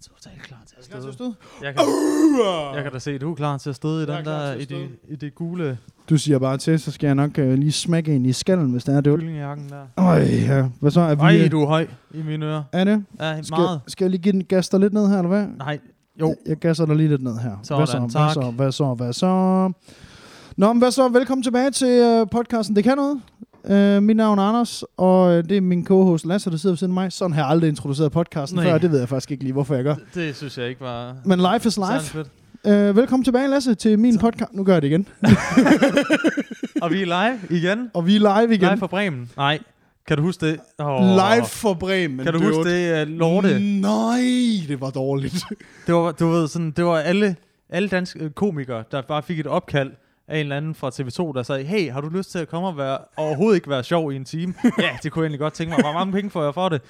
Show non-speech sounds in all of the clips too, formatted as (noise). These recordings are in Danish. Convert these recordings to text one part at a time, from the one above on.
totalt klar til at Skal jeg støde. stød? Jeg kan, jeg kan da se, at du er klar til at støde i Jeg er den klar der, til i at det, i det gule Du siger bare til, så skal jeg nok uh, lige smække ind i skallen, hvis det er det. kyllingjakken der. Øj, ja. Hvad så? Er vi, Ej, øh, du er høj i mine ører. Er det? Ja, Skal, meget. skal jeg lige give den gas dig lidt ned her, eller hvad? Nej, jo. Jeg gasser dig lige lidt ned her. Sådan, hvad så? Hvad tak. så? Hvad så? Hvad så? Nå, men hvad så? Velkommen tilbage til uh, podcasten Det kan noget. Uh, mit navn er Anders, og uh, det er min co-host Lasse, der sidder ved siden af mig. Sådan har jeg aldrig introduceret podcasten Nej. før, det ved jeg faktisk ikke lige, hvorfor jeg gør. Det, det synes jeg ikke var... Men life is life. Uh, velkommen tilbage, Lasse, til min Tak. podcast. Nu gør jeg det igen. (laughs) Og vi er live igen. Og vi er live igen. Live fra Bremen. Nej, kan du huske det? Oh. Live for Bremen. Kan du dude. huske det, uh, Lorte? Nej, det var dårligt. Det var, du ved, sådan, det var alle, alle danske øh, komikere, der bare fik et opkald af en eller anden fra TV2, der sagde, hey, har du lyst til at komme og være, overhovedet ikke være sjov i en time? (laughs) ja, det kunne jeg egentlig godt tænke mig. Hvor mange penge får jeg for det?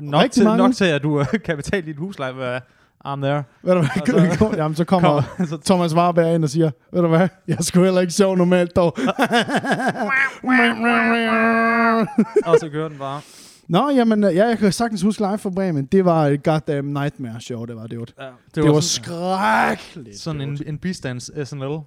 Nok, Rigtig til, mange. nok til, at du øh, kan betale dit husleje. Hvad? I'm there. Ved du hvad? så- (laughs) Jamen, så kommer (laughs) Kom, så Thomas Warberg ind og siger, ved du hvad, jeg sgu heller ikke sjov normalt dog. og så kører den bare. Nå, jamen, ja, jeg kan sagtens huske live for Bremen. Det var et goddamn nightmare show, det var det. Var. Ja, det, Det, det var sådan, skrækkeligt. sådan en, en bistands SNL.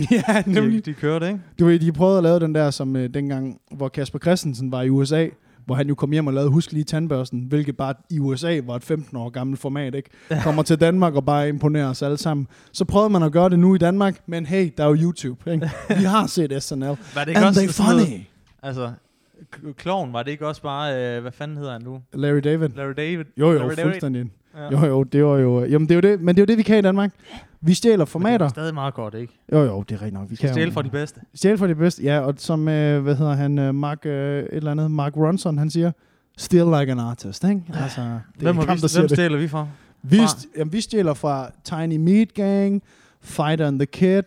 (laughs) Ja, De, nemlig. de kørte, ikke? Du ved, de prøvede at lave den der, som øh, dengang, hvor Kasper Christensen var i USA, hvor han jo kom hjem og lavede Husk lige tandbørsten, hvilket bare i USA var et 15 år gammelt format, ikke? Kommer til Danmark og bare imponerer os alle sammen. Så prøvede man at gøre det nu i Danmark, men hey, der er jo YouTube, ikke? Vi har set SNL. (laughs) Var det ikke And også they sådan noget- funny. Altså, Kloven, var det ikke også bare, øh, hvad fanden hedder han nu? Larry David. Larry David? Jo, jo, Larry David. fuldstændig. Ja. Jo, jo, det var jo... Jamen, det er jo det, men det er jo det, vi kan i Danmark. Vi stjæler Men Det formater. er stadig meget godt, ikke? Jo, jo, det er rigtigt nok. Vi kan stjæle fra de bedste. Stjæle for de bedste, ja. Og som, øh, hvad hedder han, øh, Mark, øh, et eller andet, Mark Ronson, han siger, still like an artist, ikke? Altså, det Hvem, er ham, vi, der hvem det. stjæler vi fra? Vi, fra? st- jamen, vi stjæler fra Tiny Meat Gang, Fighter and the Kid,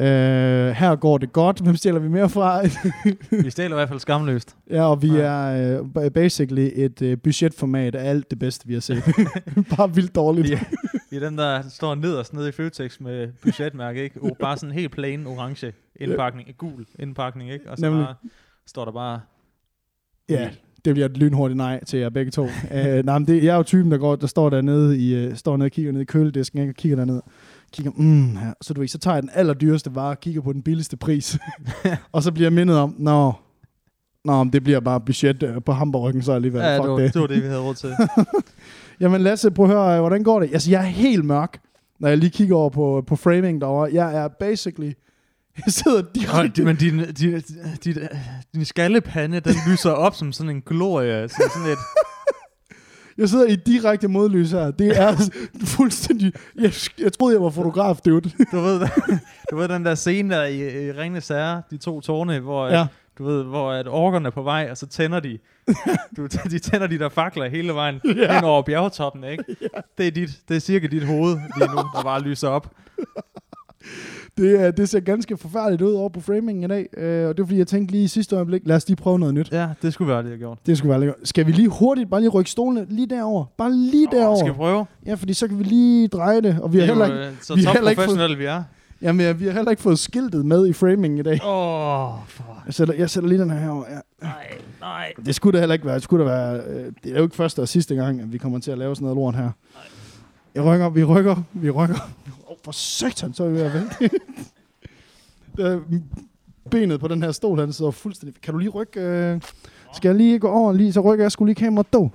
øh, her går det godt. Hvem stjæler vi mere fra? (laughs) Vi stjæler i hvert fald skamløst. ja, og vi Ja. er øh, ba- basically et øh, budgetformat af alt det bedste, vi har set. (laughs) Bare vildt dårligt. Vi, vi er den, der står nederst nede i Føtex med budgetmærke, ikke? Og bare sådan en helt plain orange indpakning, gul indpakning, ikke? Og så Nemlig. bare, står der bare... Ja, det bliver et lynhurtigt nej til jer begge to. uh, nej, men det, jeg er jo typen, der, går, der står dernede i, uh, står nede og kigger ned i køledisken, ikke? og kigger derned. Kigger, mm, her. Så du ved, så tager jeg den allerdyreste vare og kigger på den billigste pris. (laughs) og så bliver jeg mindet om, nå, nå men det bliver bare budget uh, på hamburgen så alligevel. Ja, Fuck det var, det. det var det, vi havde råd til. (laughs) Jamen Lasse, prøv at høre, øh, hvordan går det? Altså, jeg er helt mørk, når jeg lige kigger over på, på framing derovre. Jeg er basically... (laughs) Jeg sidder direkte... Men din, din, din, din skallepande, den lyser op som sådan en glorie. Sådan, sådan et, Jeg sidder i direkte modlys her. Det er (laughs) fuldstændig... Jeg, jeg troede, jeg var fotograf, dude. du, ved, (laughs) du ved den der scene der i, i Ringnes Herre, de to tårne, hvor, Ja. ja. du ved, hvor at orkerne er på vej, og så tænder de. (laughs) Du, de tænder de der fakler hele vejen Ja. ja. hen over bjergtoppen, ikke? Det, er dit, det er cirka dit hoved lige nu, der bare lyser op. Det, det ser ganske forfærdeligt ud over på framingen i dag. Øh, og det er fordi, jeg tænkte lige i sidste øjeblik, lad os lige prøve noget nyt. Ja, det skulle være det, jeg gjort. Det skulle være lækkert. Skal vi lige hurtigt bare lige rykke stolene lige derover? Bare lige derover. Skal vi prøve? Ja, fordi så kan vi lige dreje det. Og vi har Det er heller ikke, øh, så vi top heller ikke professionelle vi er. jamen, ja, vi har heller ikke fået skiltet med i framingen i dag. Åh, oh, for... Jeg sætter, jeg sætter lige den her herover. Ja. Nej, nej. Det skulle da heller ikke være. Det, skulle da være øh, det er jo ikke første og sidste gang, at vi kommer til at lave sådan noget lort her. Jeg rykker, vi rykker, vi rykker. For satan, så er vi ved at vælte. Der- (laughs) Benet på den her stol, han sidder fuldstændig... Kan du lige rykke... Øh, skal jeg lige gå over lige, så rykker jeg skulle lige kameraet dog.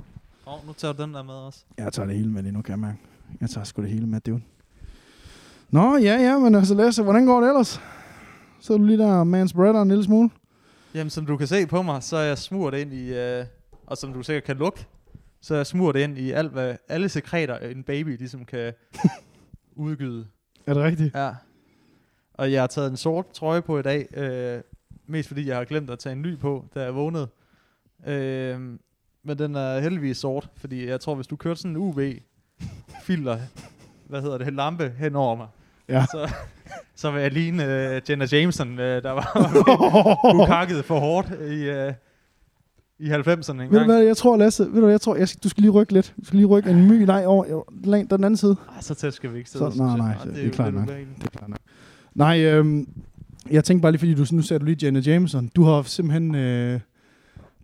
Åh, oh, nu tager du den der med også. Jeg tager det hele med lige nu, kan jeg mærke. Jeg tager sgu det hele med, det Nå, ja, ja, men altså Lasse, hvordan går det ellers? Så er du lige der og man's brother en lille smule. Jamen, som du kan se på mig, så er jeg smurt ind i, øh, og som du sikkert kan lugte, så er jeg smurt ind i alt, hvad, alle sekreter, en baby ligesom kan (laughs) udgyde. Er det rigtigt? Ja. Og jeg har taget en sort trøje på i dag, øh, mest fordi jeg har glemt at tage en ny på, da jeg vågnede. Øh, men den er heldigvis sort, fordi jeg tror, hvis du kørte sådan en UV-filter, hvad hedder det, lampe hen over mig, Ja. så, så vil jeg ligne øh, Jenna Jameson, øh, der var (laughs) (laughs) ukakket for hårdt i, øh, i 90'erne en Ved du hvad, jeg tror, Lasse, ved du, hvad, jeg tror, jeg skal, du skal lige rykke lidt. Du skal lige rykke en my, nej, over, den anden side. Ej, så tæt skal vi ikke Så- sidde. nej, synes jeg. nej, Og det er klart nok. Det er klart nok. Nej, øhm, jeg tænkte bare lige, fordi du, nu sagde du lige Jenna Jameson. Du har simpelthen, øh,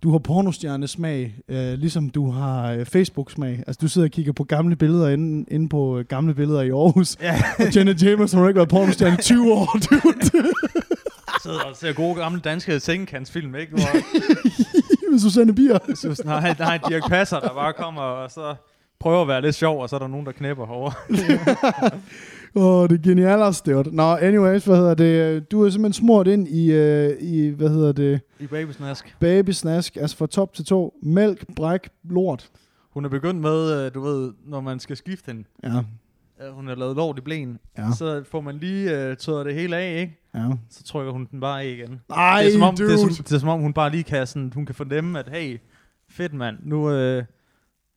du har pornostjernesmag, øh, ligesom du har øh, Facebook-smag. Altså, du sidder og kigger på gamle billeder inde, inde på øh, gamle billeder i Aarhus. Ja. og Jenna Jameson har ikke været pornostjerne i 20 år, dude. (laughs) sidder og ser gode gamle danske sengekantsfilm, ikke? (laughs) Hvor, Med Susanne Bier. synes, nej, nej, Dirk Passer, der bare kommer og så prøver at være lidt sjov, og så er der nogen, der knæpper herovre. (laughs) Åh, oh, det er genialt, det Nå, anyways, hvad hedder det? Du er simpelthen smurt ind i, øh, i hvad hedder det, I babysnask. babysnask, altså fra top til to. Mælk, bræk, lort. Hun er begyndt med, øh, du ved, når man skal skifte hende. Ja, øh, Hun har lavet lort i blæen. ja, Så får man lige uh, tørret det hele af, ikke? ja. Så trykker hun den bare af igen. Ej, det, er som om, dude. det, er som, det er som om, hun bare lige kan, sådan, hun kan fornemme, at hey, fedt mand, nu, øh,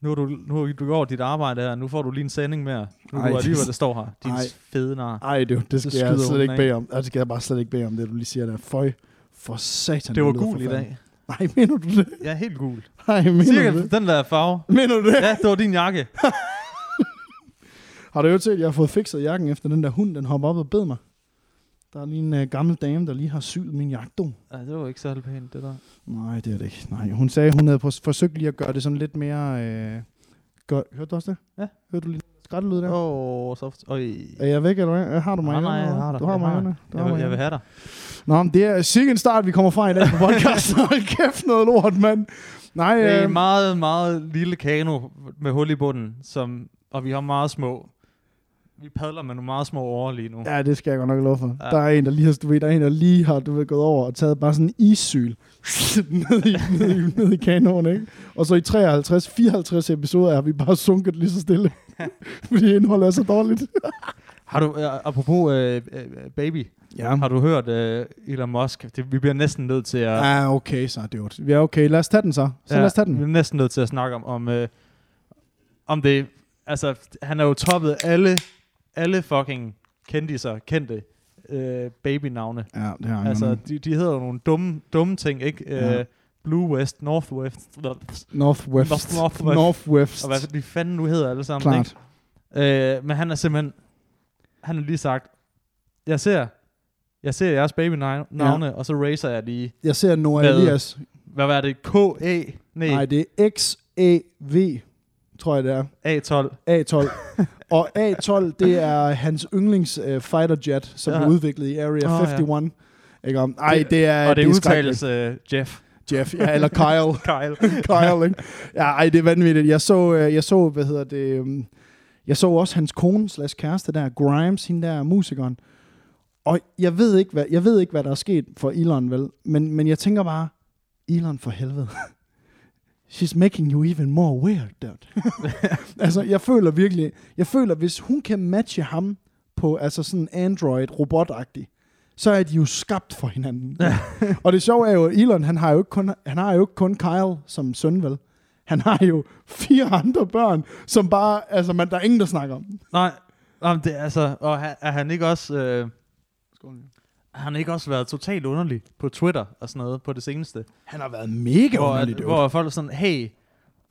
nu, har du, nu har du gjort dit arbejde her, nu får du lige en sending mere. Nu Ej, er du lige, det- hvad der står her. (laughs) Din Ej. Ej, fede nar. du, det skal Så jeg skyder slet ikke den bede om. Altså, det skal jeg bare slet ikke bede om, det du lige siger der. Føj, for satan. Det var gul i dag. Nej, mener du det? Ja, helt gul. Nej, mener Cirka du det? den der farve. Mener du det? Ja, det var din jakke. (laughs) Har du jo set, at jeg har fået fikset jakken efter den der hund, den hopper op og bed mig? Der er lige en uh, gammel dame, der lige har syet min jakke. Du. Ja, det var ikke særlig pænt, det der. Nej, det er det ikke. Nej, hun sagde, hun havde forsøgt lige at gøre det sådan lidt mere... Øh, gør, hørte du også det? Ja. Hørte du lige skrættelyd der? Åh, oh, så... Øj. Er jeg væk, eller hvad? Har du mig? Nej, nej, jeg har dig. Du har mig. Du Jeg har vil, jeg vil have dig. Nå, men det er sikkert en start, vi kommer fra i dag på (laughs) podcasten. Hold kæft, noget lort, mand. Nej, Det er øh, en meget, meget lille kano med hul i bunden, som, og vi har meget små. Vi padler med nogle meget små årer lige nu. Ja, det skal jeg godt nok love for. Ja. Der er en, der lige har, du ved, der er en, der lige har du ved, gået over og taget bare sådan en issyl (laughs) ned, i, ned, i, ned i kanonen, ikke? Og så i 53, 54 episoder har vi bare sunket lige så stille. (laughs) Fordi indholdet er så dårligt. Har du, apropos uh, uh, baby, Ja. har du hørt uh, Elon Musk? Det, vi bliver næsten nødt til at... Ja, okay så, det var Vi er okay. Lad os tage den så. Så ja, lad os tage Vi den. er næsten nødt til at snakke om, om, uh, om det... Altså, han er jo toppet alle, alle fucking kendiser, kendte uh, babynavne. Ja, det har Altså, de, de hedder jo nogle dumme, dumme ting, ikke? Ja. Uh, Blue West, Northwest, Northwest. Northwest. Northwest. og hvad de fanden nu hedder alle sammen, Klart. ikke? Øh, men han er simpelthen, han har lige sagt, jeg ser, jeg ser jeres baby-navne, ja. og så racer jeg lige, Jeg ser Noah? Elias. hvad var det, K-A, nej, Nej, det er X-A-V, tror jeg det er. A12. A12. (laughs) og A12, det er hans yndlings uh, fighter jet, som Ja. ja. blev udviklet i Area ja. 51. Ikke om? Ej, det er... og det, er udtales uh, Jeff. skrækkeligt. Jeff, ja, eller Kyle. (laughs) Kyle. (laughs) Kyle, ikke? Ja, ej, det er vanvittigt. Jeg så, øh, jeg så hvad hedder det... Um, jeg så også hans kone slash kæreste der, Grimes, hende der musikeren. Og jeg ved ikke, hvad, jeg ved ikke, hvad der er sket for Elon, vel? Men, men jeg tænker bare, Elon for helvede. (laughs) She's making you even more weird, dude. (laughs) altså, jeg føler virkelig, jeg føler, hvis hun kan matche ham på altså sådan android robotagtig så er de jo skabt for hinanden. (laughs) og det sjove er jo, at Elon, han har jo ikke kun, han har jo ikke kun Kyle som søn, vel? Han har jo fire andre børn, som bare, altså, man, der er ingen, der snakker om. Nej, Jamen, det er altså, og er, er han ikke også, øh, har han ikke også været totalt underlig på Twitter og sådan noget på det seneste? Han har været mega hvor, underlig, at, hvor folk er sådan, hey,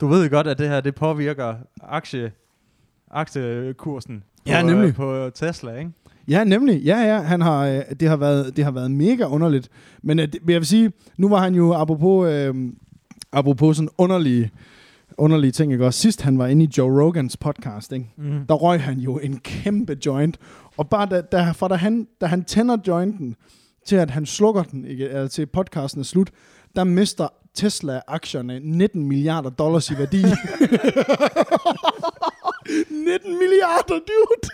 du ved godt, at det her, det påvirker aktie, aktiekursen på, Ja, nemlig. øh, på Tesla, ikke? Ja, nemlig. Ja, ja. Han har, øh, det, har været, det har været mega underligt. Men øh, det, men jeg vil sige, nu var han jo, apropos, øh, apropos sådan underlige, underlige ting, ikke? Og sidst han var inde i Joe Rogans podcast, ikke? Mm. der røg han jo en kæmpe joint. Og bare da, da, fra da, han, da han tænder jointen, til at han slukker den, ikke, eller til podcasten er slut, der mister Tesla-aktierne 19 milliarder dollars i værdi. (laughs) 19 milliarder, dude!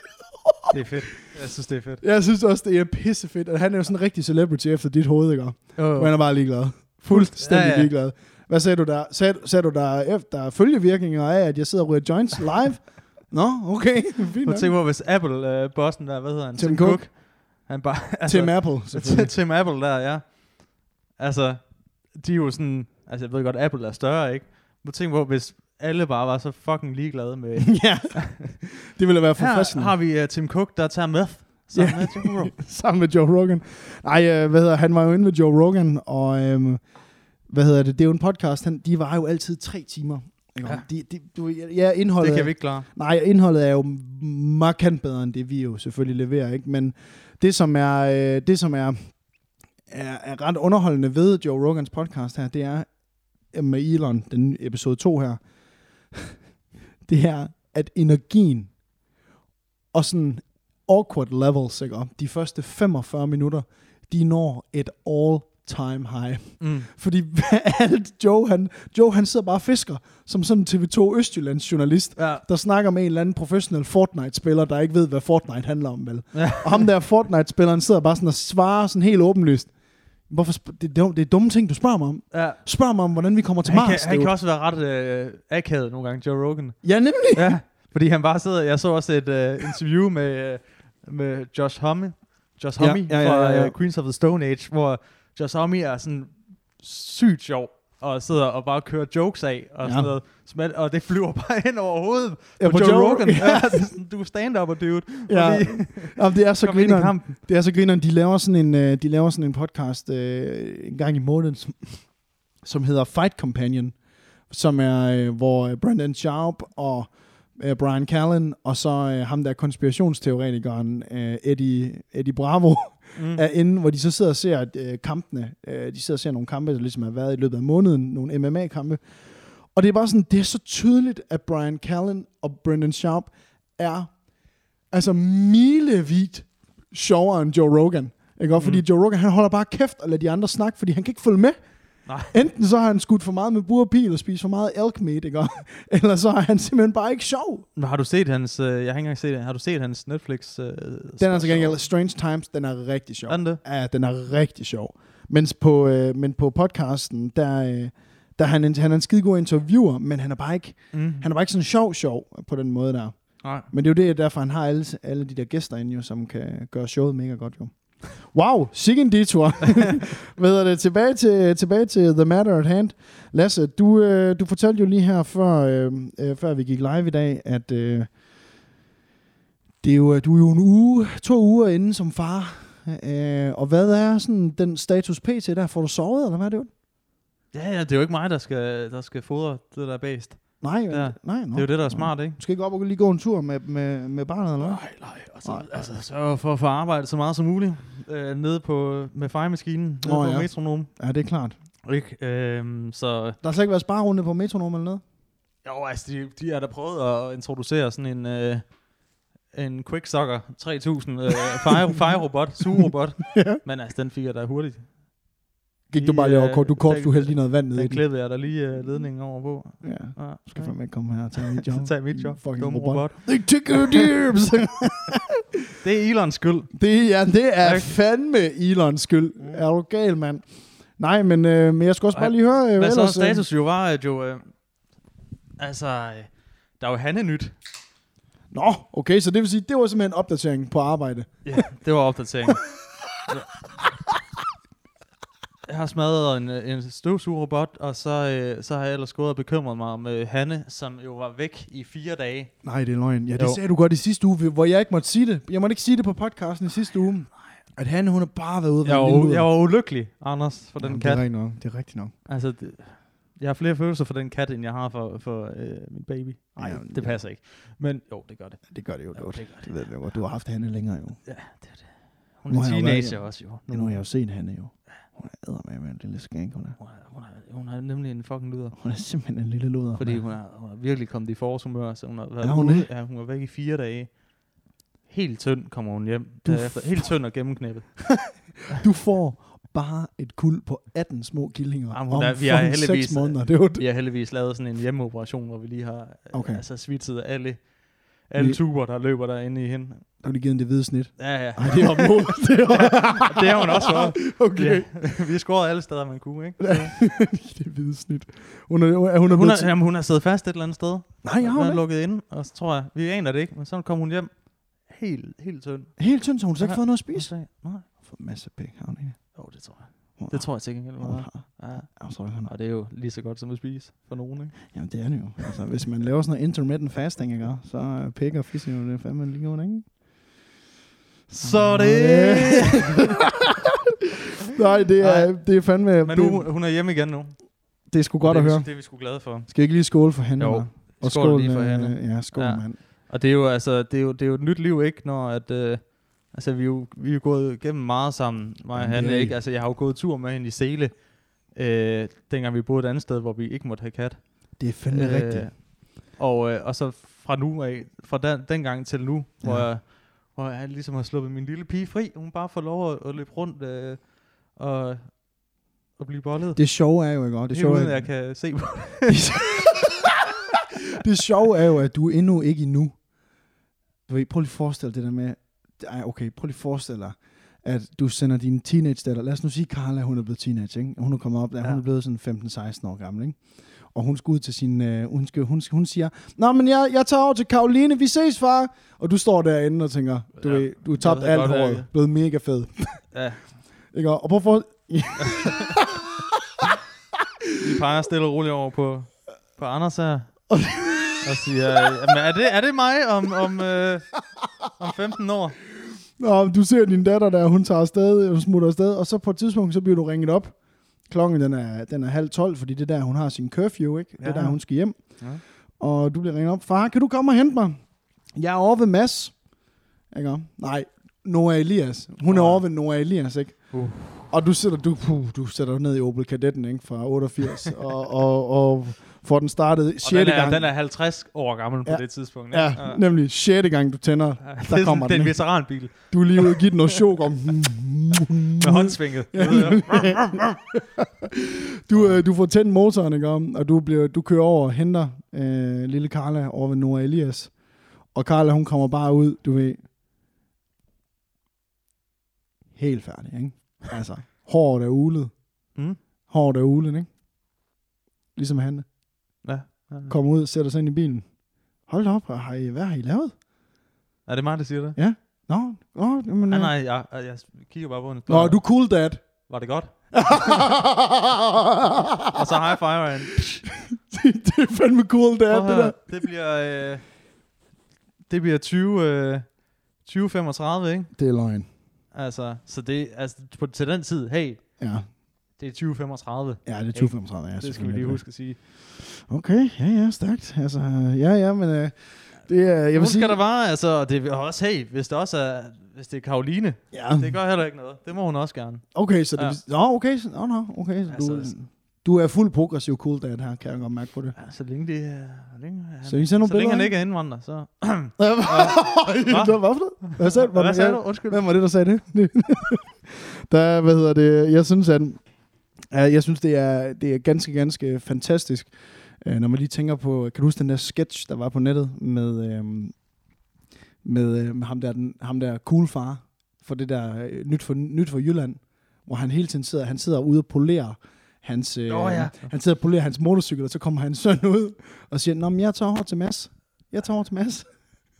Det er fedt. Jeg synes, det er fedt. Jeg synes også, det er pissefedt. at Han er jo sådan en rigtig celebrity efter dit hoved, ikke? Oh. Og han er bare ligeglad. Fuldstændig Ja, ja. ligeglad. Hvad sagde du der? Sagde, sagde du der efter følgevirkninger af, at jeg sidder og ryger joints live? Nå, okay. (laughs) Fint at tænke på, hvis Apple-bossen der, hvad hedder han? Tim Cook. Han bare, (laughs) altså, Tim Apple, selvfølgelig. (laughs) Tim Apple der, ja. Altså, de er jo sådan, altså jeg ved godt, Apple er større, ikke? Men tænk på, hvis alle bare var så fucking ligeglade med... ja, det ville være Her forfriskende. har vi uh, Tim Cook, der tager meth. Sammen Ja. med Joe Rogan. Sammen med Joe Rogan. Nej, øh, hvad hedder han var jo inde med Joe Rogan, og øhm, hvad hedder det, det er jo en podcast, han, de var jo altid tre timer. Ikke? Ja. De, de, du, ja, indholdet, Det kan vi ikke klare. Nej, indholdet er jo markant bedre end det, vi jo selvfølgelig leverer, ikke? Men det, som er, øh, det, som er, er, er ret underholdende ved Joe Rogans podcast her, det er, med Elon, den episode 2 her, (laughs) det er, at energien og sådan awkward levels, ikke? De første 45 minutter, de når et all time high. Mm. Fordi alt Joe, han, Joe, han sidder bare og fisker, som sådan en TV2 Østjyllands journalist, Ja. der snakker med en eller anden professionel Fortnite-spiller, der ikke ved, hvad Fortnite handler om, vel? Ja. Og ham der Fortnite-spilleren sidder bare sådan og svarer sådan helt åbenlyst. Hvorfor det, det, er, det er dumme ting, du spørger mig om. ja. Spørg mig om, hvordan vi kommer til Han, Mars. kan, han kan også være ret øh, akavet nogle gange, Joe Rogan. Ja, nemlig. Ja, fordi han bare sidder... Jeg så også et øh, interview med, øh, med Josh Homme, Josh Ja, Homme ja, ja, fra ja, ja. øh, Queens of the Stone Age, hvor Homme er sådan sygt sjov og sidder og bare kører jokes af og Ja. sådan noget. Og det flyver (laughs) bare hen over hovedet Ja, på, på Joe, Joe. Rogan. (laughs) Ja. Ja. sådan, du er stand-up dude. Ja. Fordi, Jamen, det er så (laughs) ind grineren. Det er så grineren. De laver sådan en, øh, de laver sådan en podcast øh, en gang i måneden, som, som hedder Fight Companion, som er, øh, hvor øh, Brandon Sharp og øh, Brian Callen, og så øh, ham der konspirationsteoretikeren øh, Eddie, Eddie Bravo, Mm. er inde, hvor de så sidder og ser øh, kampene. Øh, de sidder og ser nogle kampe, der ligesom har været i løbet af måneden, nogle MMA-kampe. Og det er bare sådan, det er så tydeligt, at Brian Callen og Brendan Sharp er altså milevidt sjovere end Joe Rogan. Ikke? Og fordi Mm. Joe Rogan, han holder bare kæft og lader de andre snakke, fordi han kan ikke følge med. Nej. Enten så har han skudt for meget med bur og pil og spist for meget elk meat, ikke? (laughs) Eller så er han simpelthen bare ikke sjov. Men har du set hans... Øh, jeg har ikke engang set det. Har du set hans Netflix... Øh, Den er til gengæld Strange Times, den er rigtig sjov. Er den det? Ja, den er rigtig sjov. Mens på, øh, men på podcasten, der, øh, der er han, en, han er en skide god interviewer, men han er bare ikke, Mm. han er bare ikke sådan sjov sjov på den måde der. Nej. Men det er jo det, derfor han har alle, alle de der gæster inde, jo, som kan gøre showet mega godt jo. Wow, sikke en detour. (laughs) Hvad det? Tilbage til, tilbage til The Matter at Hand. Lasse, du, øh, du fortalte jo lige her, før, øh, øh, før vi gik live i dag, at øh, det er jo, du er jo en uge, to uger inde som far. Øh, og hvad er sådan den status pt. der? Får du sovet, eller hvad er det? Ja, ja, det er jo ikke mig, der skal, der skal fodre det der bæst. Nej, Ja. nej, no. Det er jo det, der er smart, ikke? Du skal ikke op og lige gå en tur med, med, med barnet, eller? Nej, nej. Og så, Nej. altså, sørg for at få arbejdet så meget som muligt. Øh, nede på, med fejemaskinen, nede Nå, på ja. metronom. Ja, det er klart. Ikke? Øhm, så Der har slet ikke været sparerunde på metronom eller noget? jo, altså, de, de har da prøvet at introducere sådan en, øh, en Quicksucker 3000 øh, fire, (laughs) fire-robot, sugerobot. Ja. Men altså, den fik jeg da hurtigt. Gik du bare lige over øh, kort? Du kort, du hældte lige noget vand ned i klippede jeg da lige øh, ledningen over på. Ja. Ja, Du skal fandme ikke komme her og tage mit (laughs) job. Tag mit job. Fucking Dumme robot. robot. They took your dibs. (laughs) Det er Elons skyld. det, ja, det er Ikke? fandme Elons skyld. Mm. Er du gal, mand? Nej, men, øh, men jeg skal også bare lige høre, øh, Hvad så ellers, status jo var, at jo... Øh, altså, øh, der er jo Hanne nyt. Øh, nå, okay, så det vil sige, det var simpelthen en opdatering på arbejde. Ja, det var opdatering. (laughs) jeg har smadret en, en støvsugerrobot, og så, øh, så har jeg ellers gået og bekymret mig om øh, Hanne, som jo var væk i fire dage. Nej, det er løgn. Ja, det Jo. sagde du godt i sidste uge, hvor jeg ikke måtte sige det. Jeg måtte ikke sige det på podcasten i sidste uge. At han, hun har bare været ude Jeg var, u- jeg var ulykkelig, Anders, for den Jamen, kat. Det er rigtigt nok. Det er rigtigt nok. Altså, det, jeg har flere følelser for den kat, end jeg har for, for øh, min baby. Nej, Jamen, det ja. passer ikke. Men jo, det gør det. Det gør det jo Jo, godt. det gør det. Det ved vi jo godt. Du har haft Hanne længere jo. Ja, det er det. Hun Nu er teenager også, jo. Nu har jeg jo set Hanne jo. Hun er med, en lille skænk, hun er. Hun er, hun, er, hun er nemlig en fucking lyder. Hun er simpelthen en lille luder. Fordi hun er, hun er virkelig kommet i forårshumør, så hun har været Er hun ude. Ja, hun var væk i fire dage. Helt tynd kommer hun hjem. Du Derefter. Helt tynd og gennemknæppet. (laughs) Du får bare et kuld på 18 små killinger Jamen, om er- vi fucking heldigvis- seks måneder. Det er jo Vi har heldigvis lavet sådan en hjemmeoperation, hvor vi lige har okay. altså, svitset alle, alle tuber, der løber derinde i hende. Der har de givet hende det hvide snit. Ja, ja. Ej, det er området. (laughs) det er det har hun også fået. (laughs) Okay. Ja. (laughs) vi har skåret alle steder, man kunne, ikke? Så, det hvide snit. Hun er, er, hun er, hun, er, jamen, hun er siddet fast et eller andet sted. Nej, jeg har hun hun er lukket inde, og så tror jeg, vi aner det ikke, men så kom hun hjem helt, helt tynd. Helt tynd, så hun har slet ikke Ja. fået noget at Hun spise. nej, For masse pæk har hun ikke. jo, det tror jeg. Hun Det tror jeg til gengæld Hun har. Ja. Jeg tror, hun har. Og det er jo lige så godt som at spise for nogen, ikke? Jamen, det er det jo. Altså, hvis man laver sådan noget intermittent fasting, ikke, så er pæk og fisse jo det fandme lige under, ikke? Så det- (laughs) Nej, det er, det er fandme... Men nu, hun er hjemme igen nu. det er sgu godt det, at høre. Det er vi sgu glade for. Skal vi ikke lige skåle for hende? Jo. Og Skål skål, lige for øh, hende. Ja, skål, ja. mand. Og det er jo altså, det er jo, det er jo et nyt liv, ikke? Når at, øh, altså vi er jo, vi er jo gået igennem meget sammen, mig og I. ikke? Altså jeg har jo gået tur med hende i Sele øh, dengang vi boede et andet sted, hvor vi ikke måtte have kat. Det er fandme øh, rigtigt. Og, øh, og så fra nu af, fra den, dengang til nu, ja. hvor, jeg, hvor jeg ligesom har sluppet min lille pige fri, hun bare får lov at, at løbe rundt øh, og, og blive bollet. Det sjove er jo, ikke? Det Det er sjove er, jeg kan se på (laughs) (laughs) det sjove er jo, at du endnu ikke endnu. Du ved, prøv lige at forestille dig det der med, ej, okay, prøv lige at forestille dig, at du sender din teenage datter, lad os nu sige, Carla, hun er blevet teenage, ikke? Hun er kommet op der, ja. Hun er blevet sådan 15-16 år gammel, ikke? Og hun skal ud til sin, øh, hun, skal, hun, hun siger, Nå, men jeg, jeg tager over til Karoline, vi ses, far. Og du står derinde og tænker, du Ja. ved, du har tabt alt håret, blevet mega fed. Ja, (laughs) Ikke? Og prøv for, (laughs) vi peger stille og roligt over på, på Anders her. (laughs) og siger, øh, "Jamen, er det, er det mig om, om, øh, om 15 år? Nå, du ser din datter der, hun tager afsted, hun smutter afsted, og så på et tidspunkt, så bliver du ringet op. Klokken den er, den er halv tolv, fordi det er der, hun har sin curfew, ikke? Det er Ja. der, hun skal hjem. Ja. Og du bliver ringet op. Far, kan du komme og hente mig? Jeg er over ved Mads. Ikke? Nej, Noah Elias. Hun er Åh. over ved Noah Elias, ikke? Uh. Og du sætter, du, puh, du sætter ned i Opel Kadetten, ikke? Fra 88, (laughs) og, og, og får den startet Og 6. den er, gang. den er 50 år gammel på Ja. det tidspunkt. ja, nemlig 6. gang, du tænder. Ja, Der det, er, kommer det er den, en veteranbil Du er lige ude og give den noget chok om. (laughs) med håndsvinget. Ja, (laughs) Du, øh, du får tændt motoren, ikke? om, og du, bliver, du kører over og henter øh, lille Carla over ved Nora Elias. Og Carla, hun kommer bare ud, du ved, helt færdig, ikke? Altså, håret er ulet. Mm. Håret er ulet, ikke? Ligesom han Ja. ja. kommer ud, sætter sig ind i bilen. Hold da op, har I, hvad har I lavet? Er det mig, der siger det? Nå, nå, jamen, Nej, øh. nej, jeg, jeg kigger bare på hende. Nå, du cool, dad. Var det godt? (laughs) Og så high five han. (laughs) det er fandme cool, dad, Prøv det der. det bliver... Øh, det bliver 20... Øh, 2035, ikke? Det er løgn. Altså, så det, altså, på, til den tid, hey, Ja, det er 2035. ja det er 2035. Ja, det skal vi lige huske at sige. Okay, ja, ja, stærkt. Altså, ja, ja, men øh, det er, jeg vil vil sige... skal der bare, altså, det er også, hey, hvis det også er, hvis det er Karoline, Ja, det gør heller ikke noget. Det må hun også gerne. okay, så det... Ja. Nå, okay, så, nå, nå, okay. Så Altså, du, du er fuld progressiv cool dad her, kan jeg godt mærke på det. Ja, så længe det er... Så længe, han, Så nogle så længe han ikke er indvandrer, så... (clears throat) Hvad var det? Hvad sagde, Hvad sagde du? Undskyld. Hvem var det, der sagde det? (laughs) der, hvad hedder det? Jeg synes, at jeg synes, det er, det er ganske, ganske fantastisk, øh, når man lige tænker på, kan du huske den der sketch, der var på nettet med, øh, med, øh, med ham, der, den, ham der cool far, for det der øh, nyt, for, nyt for Jylland, hvor han hele tiden sidder, han sidder ude og polerer hans, øh, Nå, ja. han sidder og polerer hans motorcykel, og så kommer hans søn ud og siger, Nå, men jeg tager over til Mads. Jeg tager over til Mads.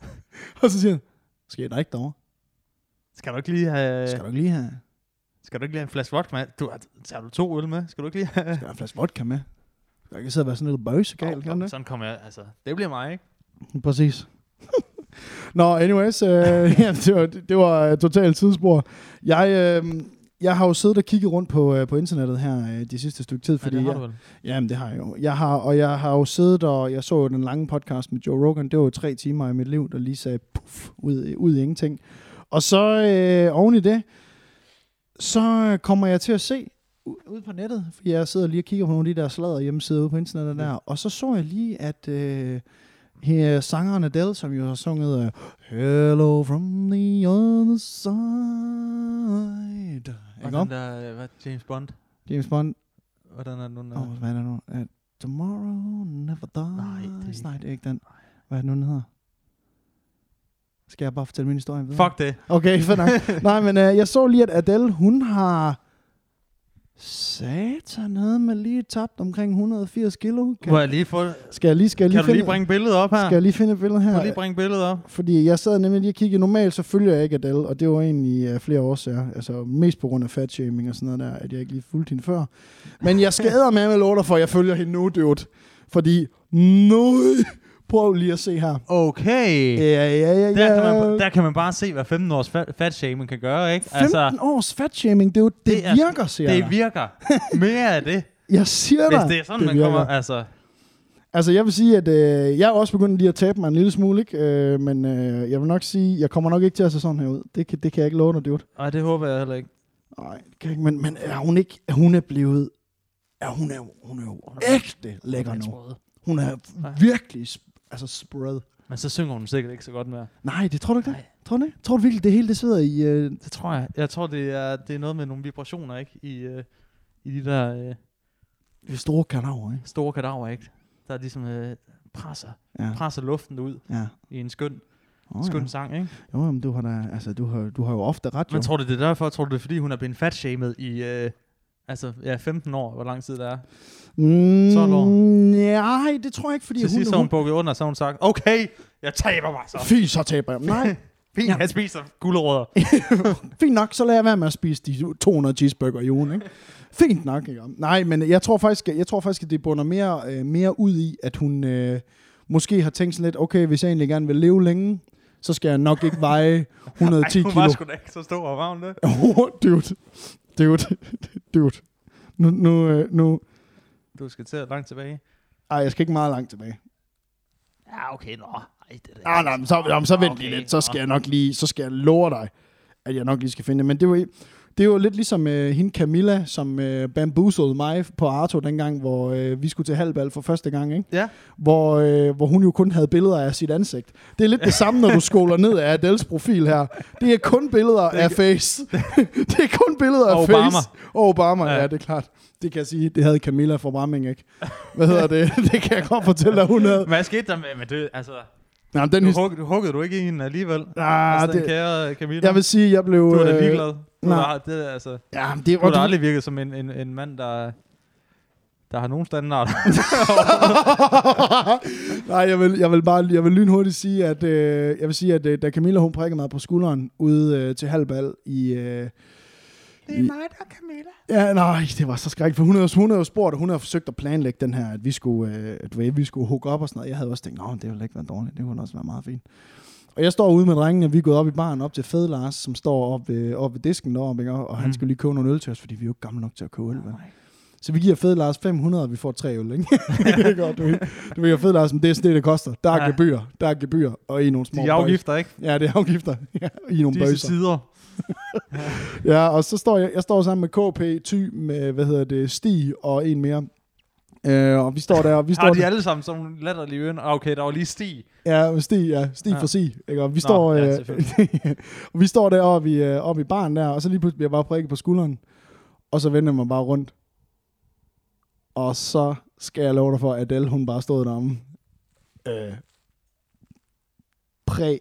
(laughs) og så siger han, skal der ikke derovre? Skal du ikke lige have... Skal du ikke lige have, Skal du ikke lige have en flaske vodka med? Du, har- tager du to øl med? Skal du ikke lige have... skal have en flaske vodka med? Du kan ikke sidde og være sådan lidt bøsegal, Åh, kan det? Sådan kommer jeg, altså. Det bliver mig, ikke? Præcis. (laughs) Nå, anyways, øh, (laughs) ja, det var, det var uh, totalt tidsspor. Jeg, øh, jeg har jo siddet og kigget rundt på, øh, på internettet her øh, de sidste stykke tid, fordi ja, det har jeg, du vel. Jamen, det har jeg jo. Jeg har, og jeg har jo siddet, og jeg så jo den lange podcast med Joe Rogan. Det var jo tre timer i mit liv, der lige sagde puff, ud, ud i ingenting. Og så øh, oven i det, så kommer jeg til at se u- ude på nettet, for jeg sidder lige og kigger på nogle af de der sladder hjemmesider ude på internettet der, og så så jeg lige, at øh, her sangeren Adele, som jo har sunget øh, Hello from the other side. Ikke om? den der, øh, hvad, James Bond. James Bond. Hvordan er den nu? Åh, oh, hvad er det nu? Uh, tomorrow never dies. Nej, det er ikke- Nej, det er ikke den. Hvad er det nu, den hedder? Skal jeg bare fortælle min historie videre? Fuck det. Okay, (laughs) fedt nok. Nej, men uh, jeg så lige, at Adele, hun har satan noget med lige tabt omkring 180 kilo. Må Kan, jeg lige få... skal jeg lige, skal jeg lige Kan du lige finde, bringe billedet op her? skal jeg lige finde et billede Kan her? du lige bringe billedet op? Fordi jeg sad nemlig lige og kiggede. Normalt så følger jeg ikke Adele, og det var egentlig uh, flere årsager. Altså mest på grund af fatshaming og sådan noget der, at jeg ikke lige fulgte hende før. Men jeg skader med med låter for, at jeg følger hende nu, dude. Fordi, nøj, prøv lige at se her. Okay. Ja, ja, ja, Der, kan ja. man, der kan man bare se, hvad 15 års fat, fat shaming kan gøre, ikke? 15 altså, års fatshaming, det, er jo, det, Det er- virker, siger det jeg. virker. (laughs) Mere af det. Jeg siger Hvis dig, det er sådan, det man virker. kommer... Altså, Altså, jeg vil sige, at øh, jeg er også begyndt lige at tabe mig en lille smule, ikke? Øh, men øh, jeg vil nok sige, jeg kommer nok ikke til at se sådan her ud. Det kan, det kan jeg ikke love dig, dude. ej, det håber jeg heller ikke. Nej, det kan jeg ikke. Men, men er hun ikke, hun er blevet Ja, hun er hun er jo Hun er- ægte lækker er nu. Hun er Ja. virkelig altså spread. Men så synger hun sikkert ikke så godt mere. Nej, det tror du ikke det? Nej. Tror du ikke? Tror du virkelig, det hele det sidder i... Øh, Det tror jeg. Jeg tror, det er, det er noget med nogle vibrationer, ikke? I, øh, i de der øh, de store kanaver, ikke? store kadaver, ikke? Der ligesom øh, presser, Ja, presser luften ud ja. i en skøn, Oh, skøn ja. sang, ikke? Jo, men du har da, altså, du har, du har jo ofte ret, jo. Men tror du, det er derfor? Tror du, det er, fordi hun er blevet fatshamed i... Øh, Altså, ja, 15 år, hvor lang tid det er. Mm, 12 år. Nej, det tror jeg ikke, fordi Til hun... sidst har hun bukket under, så har hun sagt, okay, jeg taber mig så. Fy, så taber jeg. Nej, (laughs) Fint, jeg spiser gulerødder. (laughs) fint nok, så lader jeg være med at spise de 200 cheeseburger i ugen, ikke? Fint nok, ikke? Nej, men jeg tror faktisk, jeg tror faktisk at det bunder mere, øh, mere ud i, at hun øh, måske har tænkt sådan lidt, okay, hvis jeg egentlig gerne vil leve længe, så skal jeg nok ikke veje (laughs) 110 Ej, hun kilo. var sgu da ikke så stor og varm, det. Dude. Dude. (laughs) Dude. Nu, nu, øh, nu. Du skal til langt tilbage. Ej, jeg skal ikke meget langt tilbage. Ja, okay, nå. Ej, det er Ah, nej, men så, jamen, så vent lige Okay, lidt. Så skal nå. jeg nok lige, så skal jeg love dig, at jeg nok lige skal finde det. Men det var, det er jo lidt ligesom øh, hende Camilla, som øh, bamboozlede mig på Arto dengang, hvor øh, vi skulle til halvbal for første gang, ikke? Ja. Hvor, øh, hvor hun jo kun havde billeder af sit ansigt. Det er lidt det samme, når du scroller ned af Adels profil her. Det er kun billeder er af face. (laughs) det er kun billeder af Obama. face. Og Obama, ja. Ja. det er klart. Det kan jeg sige, det havde Camilla fra Bramming, ikke? Hvad hedder det? (laughs) det kan jeg godt fortælle, at hun havde. Hvad skete der med, med det? Altså, Nej, den du, hug, du huggede du ikke i hende alligevel? ah, altså, den det, kære Camilla. jeg vil sige, jeg blev... du er da øh, ligeglad. Du nej. har, det, altså, Ja, men det du har var aldrig virket som en, en, en mand, der, der har nogen standard. (laughs) Nej, jeg vil, jeg vil bare jeg vil lynhurtigt sige, at, øh, jeg vil sige, at øh, da Camilla hun prikkede mig på skulderen ude øh, til halvbal i... Øh, det er mig, der er Camilla. ja, nej, det var så skrækkeligt, for hun havde, hun havde jo spurgt, og hun havde forsøgt at planlægge den her, at vi skulle, øh, du ved, vi skulle hugge op og sådan noget. Jeg havde også tænkt, nå, det ville ikke være dårligt, det kunne også være meget fint. Og jeg står ude med drengene, vi er gået op i baren op til Fed Lars, som står op ved, op ved disken deroppe, ikke? og han Mm. skal lige købe nogle øl til os, fordi vi er jo ikke gamle nok til at købe øl. vel? Så vi giver Fed Lars 500, og vi får tre øl, ikke? (laughs) Det er godt, du, ved. du ved, Fed Lars, men det er sådan det, det koster. Der er Ja. gebyr, der er gebyr, og i nogle små De er afgifter, ikke? bøjser. Ja, det er afgifter. (laughs) Ja, i nogle Disse bøjser. sider. (laughs) Ja, og så står jeg, jeg står sammen med KP, Ty, med, hvad hedder det, Stig og en mere. Øh, og vi står der, og vi står Har de der, alle sammen sådan nogle latterlige øjne? Ah, Okay, der var lige Stig. ja, Stig, ja, Stig Ja. for Sig, ikke? Og vi Nå, står, ja, øh, og vi står deroppe i, øh, oppe i baren der, og så lige pludselig bliver jeg bare prikket på skulderen, og så vender mig bare rundt. Og så skal jeg love dig for, at Adele, hun bare stod deromme. Øh, præ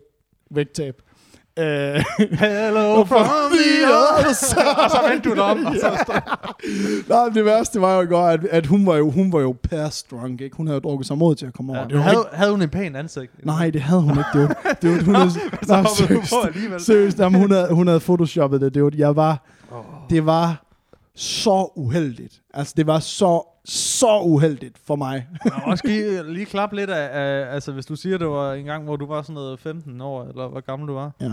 vægttab. Øh, Hello from the other side. og så (laughs) vendte du dig om. Og så (laughs) Nej, det værste var jo går, at, at hun var jo, hun var jo past drunk, ikke? Hun havde drukket sig mod til at komme over. ja, det var havde, ikke, havde hun en pæn ansigt? nej, det havde hun ikke. Det var, det var, hun (laughs) havde, så nej, seriøst, seriøst, jamen, hun, havde, hun havde photoshoppet det. det var, jeg var, Oh. det var så uheldigt. Altså, det var så, så uheldigt for mig. Må (laughs) også lige, lige klap lidt af, af, altså hvis du siger, det var en gang, hvor du var sådan noget 15 år, eller hvor gammel du var. Ja.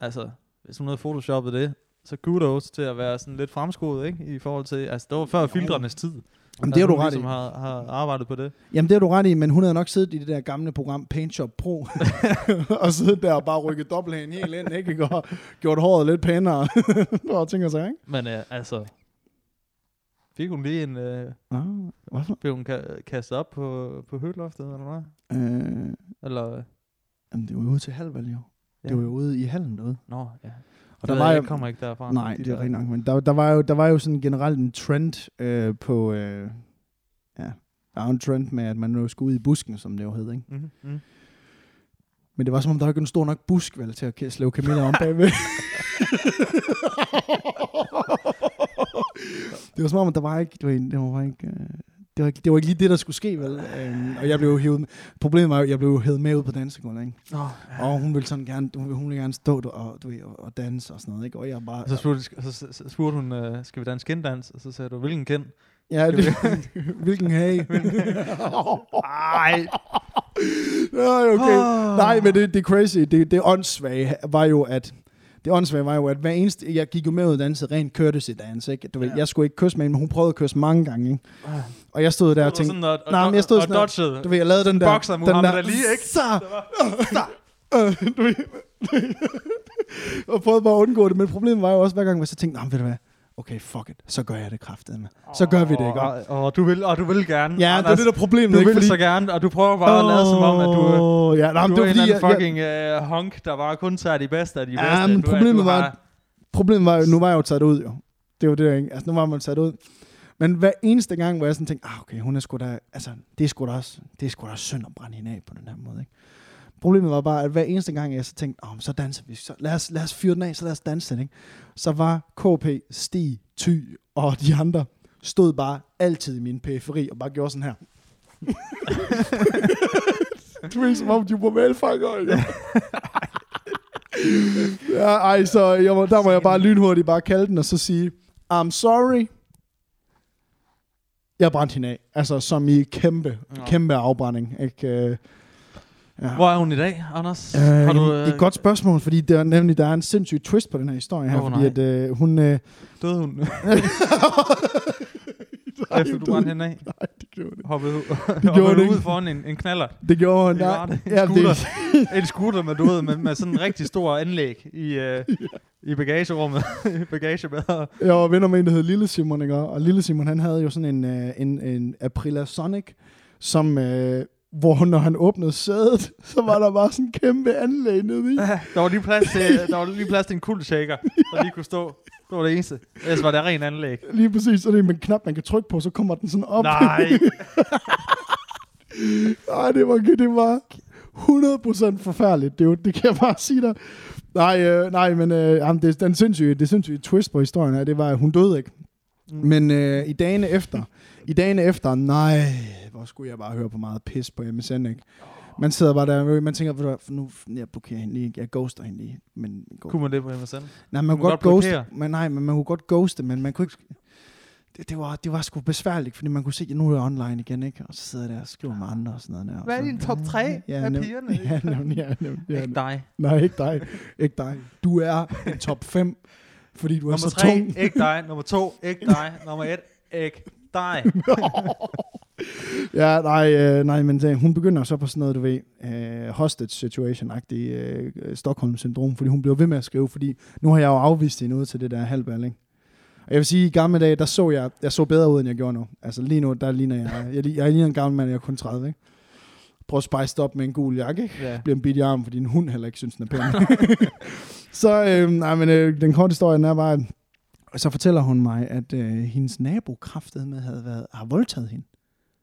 Altså, hvis hun havde photoshoppet det, så kudos til at være sådan lidt fremskuddet, ikke? I forhold til, altså det var før filtrenes tid. Jamen, det har du ret i. Som har, har arbejdet på det. Jamen, det har du ret i, men hun havde nok siddet i det der gamle program Paint Shop Pro, (laughs) og siddet der og bare rykket dobbelthænden helt ind, ikke? Og gjort håret lidt pænere. (laughs) og tænker sig, ikke? Men øh, altså, fik hun lige en, øh, Ah, hvad for? blev hun ka- kastet op på, på høloftet, eller hvad? Øh, Eller, øh, jamen, det var jo ude til halvvalg, jo. ja. Det var jo ude i hallen derude. Nå, ja. Og der der var jeg jo, kommer ikke derfra. nej, De det er der- rigtig nok, men der, der, var jo, der var jo sådan generelt en trend øh, på, øh, ja, der er jo en trend med, at man jo skulle ud i busken, som det jo hed, ikke? Mhm, mhm. Men det var som om, der var ikke en stor nok busk, vel, til at slæve Camilla om bagved. (laughs) (laughs) det var som om, at der var ikke, det var, det var ikke, øh, det var, ikke, det var ikke lige det, der skulle ske, vel? Øhm, og jeg blev jo hævet, med- problemet var at jeg blev jo hævet med ud på dansegulvet, ikke? Nå, ja. Og hun ville sådan gerne, hun ville, hun ville gerne stå der og, du ved, og, danse og sådan noget, ikke? Og jeg bare... Så spurgte, så, spurgte hun, øh, skal vi danse kenddans? Og så sagde du, hvilken kend? Ja, det, (laughs) hvilken hage. Ej. ja, okay. Ah. Nej, men det, det er crazy. Det, det åndssvage var jo, at det åndssvage var jo, at hver eneste, jeg gik jo med ud og dansede rent courtesy dance, ikke? Du ved, Ja. jeg skulle ikke kysse med hende, men hun prøvede at kysse mange gange, ikke? Og jeg stod der og tænkte, sådan, Nej, men jeg stod og, sådan og der- dodgede. du ved, jeg lavede den der... Boxer den der, Ali, ikke? Så, var- øh, du ved, (laughs) og prøvede bare at undgå det, men problemet var jo også, hver gang, hvis jeg tænkte, "Nå, men ved du hvad, okay, fuck it, så gør jeg det kraftedeme. Så gør vi det, ikke? Og, og, du vil, og du vil gerne. Ja, det er det der problemet, Du ikke? vil så gerne, og du prøver bare at lade som om, at du, ja, nej, du det er var en fordi, jeg, anden jeg, fucking uh, honk, der bare kun tager de bedste af de bedste. Ja, men Du problemet du var, har- problemet var nu var jeg jo taget ud, jo. Det var det, ikke? Altså, nu var man taget ud. Men hver eneste gang, hvor jeg sådan tænkte, ah, okay, hun er sgu da, altså, det er sgu da også, det er sgu da synd at brænde hende af på den her måde, ikke? Problemet var bare, at hver eneste gang, jeg så tænkte, oh, så danser vi, så lad os, lad os fyre den af, så lad os danse den, ikke? Så var KP, Stig, Ty og de andre stod bare altid i min periferi og bare gjorde sådan her. (laughs) du ved, som om de var velfanger, ikke? (laughs) ja, ej, så jeg må, der må jeg bare lynhurtigt bare kalde den og så sige, I'm sorry. Jeg brændte hende af. Altså, som i kæmpe, kæmpe afbrænding. Ikke? Øh, ja. Hvor er hun i dag, Anders? Øh, har du, det er et godt spørgsmål, fordi der er nemlig der er en sindssyg twist på den her historie her, Åh, fordi nej. at øh, hun... Øh, Døde hun? (laughs) (laughs) Nej, Efter du det- brændte hende af? (laughs) Nej, det gjorde det. Hoppede, ud, gjorde hoppede det ud foran en, en knaller. Det gjorde hun. Det Nej, det. En ja, scooter. En scooter med, du ved, med, med sådan en rigtig stor anlæg i, øh, i bagagerummet. I bagagebæret. Jeg var venner med en, der hed Lille Simon, ikke? og Lille Simon, han havde jo sådan en, øh, en, en Aprilia Sonic, som, øh, hvor når han åbnede sædet, (laughs) så var der bare sådan en kæmpe anlæg nede i. (laughs) Der var lige plads til, der var lige plads til en kuldshaker, der lige kunne stå. Det var det eneste. Ellers var det ren anlæg. Lige præcis, så det er en knap, man kan trykke på, så kommer den sådan op. Nej. (laughs) Nej, det var, det var 100% forfærdeligt. Det, jo- det kan jeg bare sige dig. Nej, øh, nej men øh, jamen, det, den sindssyge, det sindssyge twist på historien her, det var, at hun døde ikke. Mm. Men øh, i dagene efter, i dagene efter, nej, hvor skulle jeg bare høre på meget pis på MSN, ikke? Man sidder bare der, man tænker, du nu jeg blokerer hende lige, jeg ghoster hende lige. Men, Kunne man det på MSN? nej, man kunne man godt, godt ghoste, men, nej, men man kunne godt ghoste, men man kunne ikke, det, det, var, det var sgu besværligt, fordi man kunne se, at nu er jeg online igen, ikke? Og så sidder jeg der og skriver med andre og sådan noget der. Hvad er din top 3 af nem- pigerne? (laughs) Ja, nem, ja, nem, ja, Ikke dig. Nej, ikke dig. Ikke dig. Du er en top 5, fordi du er Nummer så 3, tung. ikke dig. Nummer 2, ikke dig. Nummer 1, ikke dig. (laughs) Ja, nej, øh, nej, men det, hun begynder så på sådan noget, du ved, øh, hostage situation-agtig øh, Stockholm-syndrom, fordi hun bliver ved med at skrive, fordi nu har jeg jo afvist hende ud til det der halvbal, ikke? Og jeg vil sige, i gamle dage, der så jeg, jeg så bedre ud, end jeg gjorde nu. Altså lige nu, der ligner jeg, jeg, jeg ligner en gammel mand, jeg er kun 30, ikke? Prøv at det op med en gul jakke, ikke? Ja. bliver en bit i armen, fordi en hund heller ikke synes, den er pæn. (laughs) så, øh, nej, men øh, den korte historie den er bare, at så fortæller hun mig, at øh, hendes nabo kraftede med havde været, har voldtaget hende.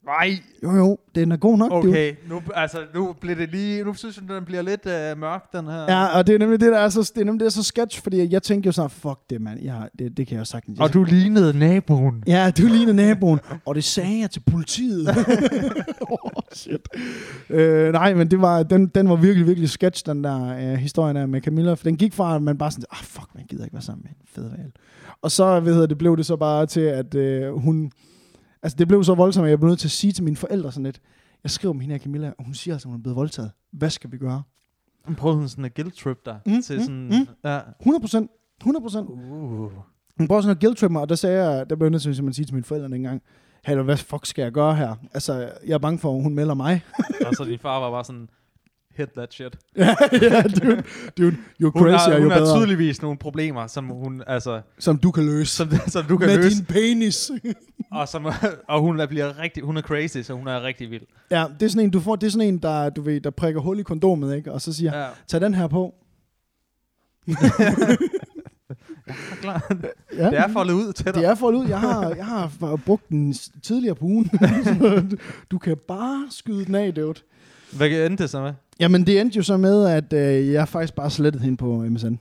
Nej. Jo, jo, den er god nok. Okay, nu, altså, nu bliver det lige... Nu synes jeg, den bliver lidt uh, mørk, den her. Ja, og det er nemlig det, der er så, det er nemlig det, er så sketch, fordi jeg tænker jo sådan, fuck det, mand. Jeg, har- det, det kan jeg jo sagtens. Og du lignede naboen. Ja, du ligner naboen. og det sagde jeg til politiet. (laughs) oh, shit. Øh, nej, men det var, den, den var virkelig, virkelig sketch, den der øh, historie der med Camilla. For den gik fra, at man bare sådan, ah fuck, man gider ikke være sammen med en fed valg. Og så, ved jeg, det blev det så bare til, at øh, hun... Altså, det blev så voldsomt, at jeg blev nødt til at sige til mine forældre sådan lidt, jeg skriver med hende her Camilla, og hun siger altså, at hun er blevet voldtaget. Hvad skal vi gøre? Hun prøvede sådan en guilt trip der. Mm, til mm, sådan... mm. Ja. 100 procent. 100 procent. Uh. Hun prøvede sådan at guilt trip mig, og der sagde jeg, der blev jeg nødt til at sige til mine forældre dengang, hey, hvad fuck skal jeg gøre her? Altså, jeg er bange for, at hun melder mig. Og så din far var bare sådan... Hit that shit. (laughs) ja, ja, dude, dude, you're Hun crazy, har, jo hun har bedre. tydeligvis nogle problemer, som hun, altså, Som du kan løse. som, (laughs) som du kan Med løse. din penis. (laughs) Og, som, og hun er, bliver rigtig, hun er crazy, så hun er rigtig vild. ja, det er sådan en, du får, det er sådan en, der, du ved, der prikker hul i kondomet, ikke? Og så siger, ja. Tag den her på. Ja, Det er foldet ud til dig. det er foldet ud. Jeg har, jeg har brugt den tidligere på ugen. Du kan bare skyde den af, dude. Hvad endte det så med? Jamen, det endte jo så med, at øh, jeg faktisk bare slettede hende på MSN.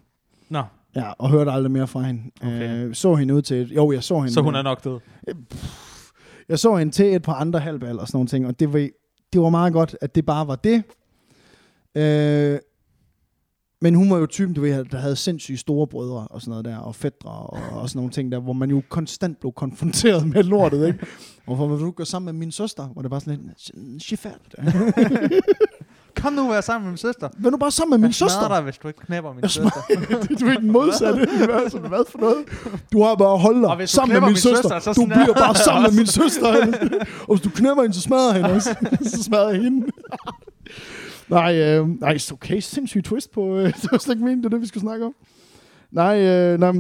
Nå, Ja, og hørte aldrig mere fra hende. Okay. Øh, så hende ud til... Jo, jeg så hende. så hun er nok død. Jeg så hende til et par andre halvbal og sådan nogle ting, og det var, det var meget godt, at det bare var det. Øh, men hun var jo typen, du ved, der havde sindssygt store brødre og sådan noget der, og fædre og, og sådan nogle ting der, hvor man jo konstant blev konfronteret med lortet, ikke? Hvorfor vil du gå sammen med min søster? Hvor det bare sådan lidt, chifat. Kom nu, vær sammen med min søster. Vil du bare sammen med min Jeg søster? dig, hvis du ikke knæpper min Jeg søster. (laughs) du (laughs) er den modsatte. Hvad, så, hvad for noget? Du har bare Og dig du sammen med min min søster. søster, så du bliver bare jeg sammen med min (laughs) søster. og hvis du knæpper hende, så smadrer hende også. så smadrer jeg hende. Nej, øh, nej, okay, sindssygt twist på... Øh, (laughs) det var slet ikke meningen, det er det, vi skulle snakke om. Nej, øh, nej,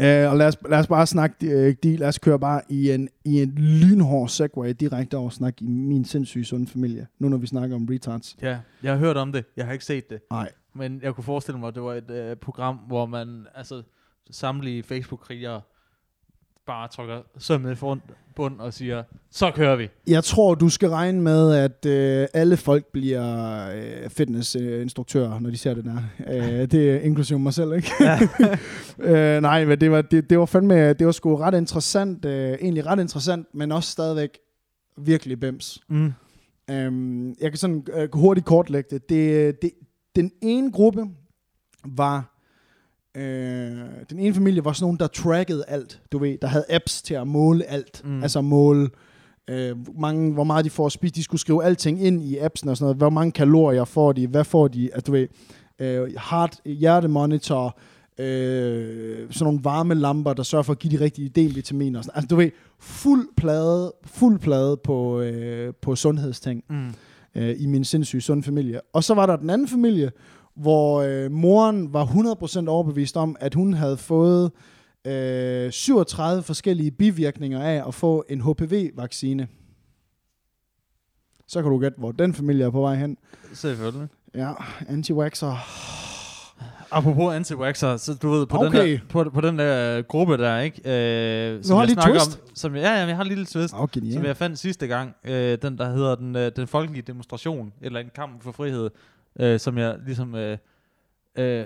Uh, og lad os, lad os bare snakke, uh, de, lad os køre bare i en, i en lynhård segway direkte over at snakke i min sindssyge sunde familie, nu når vi snakker om retards. Ja, jeg har hørt om det. Jeg har ikke set det. Nej. Men jeg kunne forestille mig, at det var et øh, program, hvor man altså samtlige Facebook-krigere bare trykker sømmet front, bund og siger, så kører vi. Jeg tror, du skal regne med, at øh, alle folk bliver øh, fitnessinstruktører, når de ser det der. Øh, det er inklusive mig selv, ikke? Ja. (laughs) øh, nej, men det var, det, det var fandme, det var sgu ret interessant, øh, egentlig ret interessant, men også stadigvæk virkelig bims. Mm. Øhm, jeg kan sådan øh, hurtigt kortlægge det. det, det. Den ene gruppe var... Øh, den ene familie var sådan nogen, der trackede alt. Du ved, der havde apps til at måle alt. Mm. Altså måle, øh, mange, hvor meget de får at spise. De skulle skrive alting ind i appsen og sådan noget. Hvor mange kalorier får de? Hvad får de? Altså, du ved, øh, heart, hjertemonitor, øh, sådan nogle varme lamper, der sørger for at give de rigtige D-vitaminer. og sådan. Altså, du ved, fuld plade, fuld plade på, øh, på sundhedsting Mm. øh, i min sindssyge sunde familie. Og så var der den anden familie, hvor øh, moren var 100% overbevist om, at hun havde fået øh, 37 forskellige bivirkninger af at få en HPV-vaccine. Så kan du gætte, hvor den familie er på vej hen. Selvfølgelig. Ja, anti-vaxxer. Apropos anti-waxer, så du ved, på, den Okay. der, på, på den der øh, gruppe der, ikke? Øh, har jeg lige snakker twist? Om, som, ja, ja, jeg har en lille twist. Oh, Som genialt. jeg fandt sidste gang, øh, den der hedder den, øh, den folkelige demonstration, eller en kamp for frihed, øh, som jeg ligesom øh, øh,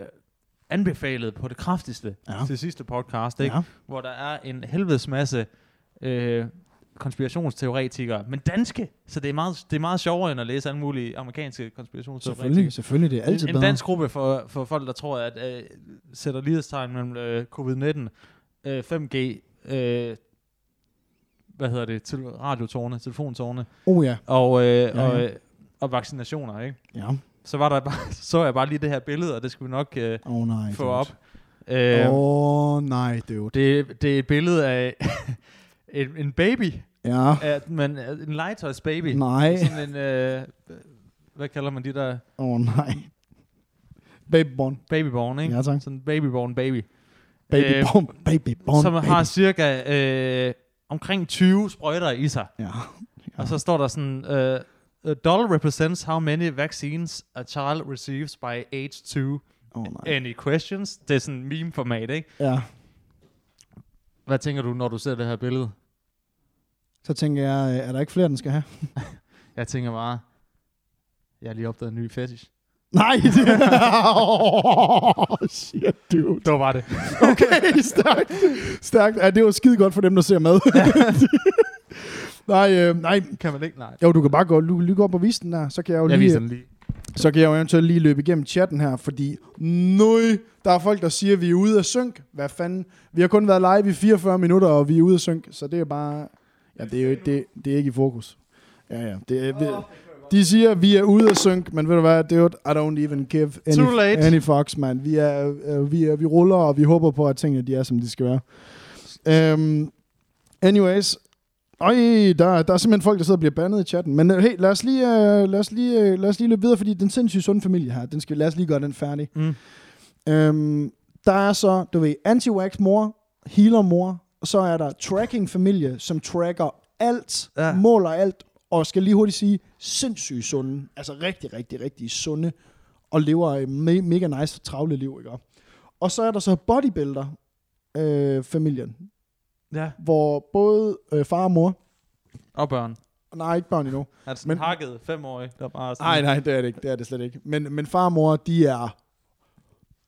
anbefalede på det kraftigste Ja. ja. til sidste podcast, ikke? Ja. hvor der er en helvedes masse øh, konspirationsteoretikere, men danske, så det er, meget, det er meget sjovere end at læse alle mulige amerikanske konspirationsteoretikere. Selvfølgelig, selvfølgelig. Det er altid en, en bedre. dansk gruppe for, for folk, der tror, at øh, sætter lighedstegn mellem øh, covid-19, øh, 5G, øh, hvad hedder det, til radiotårne, telefontårne, Oh ja. og, øh, ja. og, øh, og vaccinationer, ikke? Ja. Så var der bare, (laughs) så jeg bare lige det her billede, og det skulle vi nok øh, oh, nej. få op. Øh, Åh oh, nej, dude. det, det er et billede af (laughs) en, en baby, Ja. af, men øh, en legetøjs baby. Nej. Sådan en, øh, hvad kalder man de der Åh oh, nej. Babyborn. babyborn, ikke? Ja, tak. Sådan en babyborn baby. Babyborn. Babyborn. som baby. har cirka øh, omkring 20 sprøjter i sig. Ja. Ja. Og så står der sådan, øh, a doll represents how many vaccines a child receives by age 2. Åh oh, nej. Any questions? Det er sådan en meme-format, ikke? Ja. Hvad tænker du, når du ser det her billede? Så tænker jeg, er der ikke flere, den skal have? (laughs) Jeg tænker bare, jeg har lige opdaget en ny fetish. Nej! (laughs) Det... oh, shit, dude. Det var det. Okay, stærkt. Stærkt. Ja, det var skide godt for dem, der ser med. (laughs) nej, øh, nej. Kan man ikke? Nej. Jo, du kan bare gå, du, lige gå op og vise den der, så kan jeg jo Jeg lige, den lige. så kan jeg jo eventuelt lige løbe igennem chatten her, fordi nøj, der er folk, der siger, at vi er ude af synk. Hvad fanden? Vi har kun været live i 44 minutter, og vi er ude af synk, så det er bare... Ja, det er jo det, det er ikke i fokus. Ja, ja. Det vi, de siger, at vi er ude af synk, men ved du hvad, det er I don't even give any, any fucks, man. Vi, er, øh, vi, er, vi ruller, og vi håber på, at tingene de er, som de skal være. Um, anyways, Øj, der, der er simpelthen folk, der sidder og bliver bandet i chatten. Men uh, hey, lad os lige, uh, lad os lige, uh, lad os lige løbe videre, fordi den sindssyge sunde familie her, den skal, lad os lige gøre den færdig. Mm. Um, der er så, du ved, anti-wax mor, healer mor, og så er der tracking familie, som tracker alt, Ja. måler alt, og skal lige hurtigt sige, sindssygt sunde. Altså rigtig, rigtig, rigtig sunde, og lever et me- mega nice, travle liv, ikke? Og så er der så bodybuilder, øh, familien, Ja. hvor både øh, far og mor, Og børn. nej, ikke børn endnu, Er det sådan Men- hakket femårig, der bare sådan, Nej, nej, det er det ikke. Det er det slet ikke. Men, men far og mor, de er...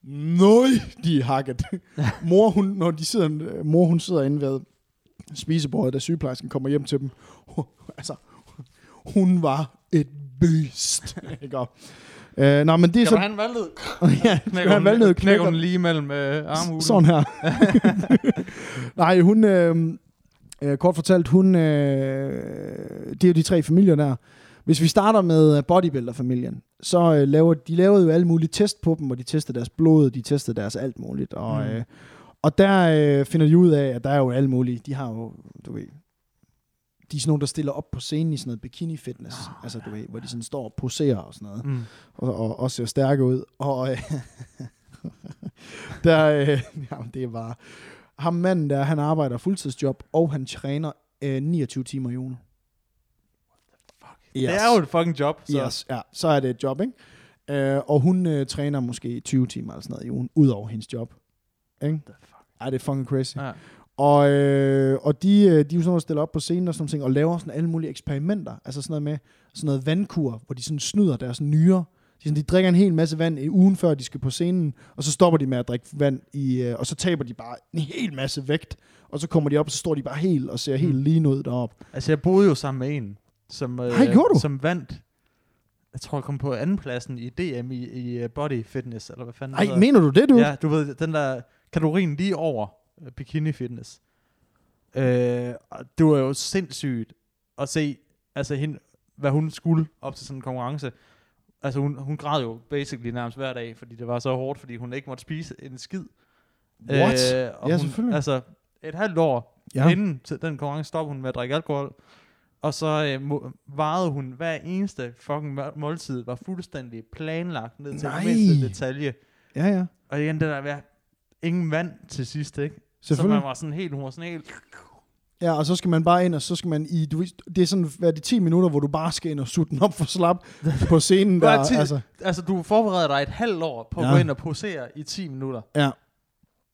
Nøj, de er hakket. (laughs) mor, hun, når de sidder, mor, hun sidder inde ved spisebordet, da sygeplejersken kommer hjem til dem. (laughs) altså, hun var et beast. (laughs) ikke? Og, øh, nå, men det er Skal så... en valglød? (laughs) ja, Knækker han noget knækker den lige mellem øh, armhulen. Sådan her. (laughs) Nej, hun... Øh, øh, kort fortalt, hun... Øh, det er jo de tre familier der. Hvis vi starter med bodybuilder-familien, så øh, laver de lavede jo alle mulige test på dem, hvor de testede deres blod, de testede deres alt muligt. Og, Mm. øh, og der øh, finder de ud af, at der er jo alle mulige. De har jo, du ved... De er sådan nogle, der stiller op på scenen i sådan noget bikini-fitness. Oh, altså, du ved, hvor de sådan står og poserer og sådan noget Mm. og, og, og ser stærke ud. Og øh, (laughs) der, øh, (laughs) jamen, det er bare... ham manden der, han arbejder fuldtidsjob, og han træner øh, 29 timer i ugen. Yes. Det er jo et fucking job. Så. Yes, ja, så er det et job, ikke? Øh, og hun øh, træner måske 20 timer eller sådan noget i ugen, ud over hendes job. Ikke? Ej, det er fucking crazy. Ja. Og, øh, og de, øh, de er jo sådan noget, stiller op på scenen og sådan noget, og laver sådan alle mulige eksperimenter. Altså sådan noget med sådan noget vandkur, hvor de sådan snyder deres nyrer. De, sådan, de drikker en hel masse vand i ugen, før de skal på scenen, og så stopper de med at drikke vand, i, øh, og så taber de bare en hel masse vægt. Og så kommer de op, og så står de bare helt og ser helt mm. lige ud deroppe. Altså, jeg boede jo sammen med en, som, øh, Hej, som vandt jeg tror, jeg kom på andenpladsen i DM i, i øh, body fitness, eller hvad fanden Ej, mener du det, du? Ja, du ved, den der kategorien lige over bikini fitness. Uh, det var jo sindssygt at se, altså hende, hvad hun skulle op til sådan en konkurrence. Altså hun, hun græd jo basically nærmest hver dag, fordi det var så hårdt, fordi hun ikke måtte spise en skid. What? Uh, ja, hun, selvfølgelig. Altså et halvt år ja. inden den konkurrence stoppede hun med at drikke alkohol. Og så øh, må, varede hun hver eneste fucking måltid, var fuldstændig planlagt ned til Nej. mindste detalje. Ja, ja. Og igen, det der med ingen vand til sidst, ikke? Så man var sådan helt, hun var sådan helt... Ja, og så skal man bare ind, og så skal man i, du, det er sådan, hvad er det, 10 minutter, hvor du bare skal ind og sutte den op for slap på scenen der. Altså. altså, du forbereder dig et halvt år på ja. at gå ind og posere i 10 minutter. Ja.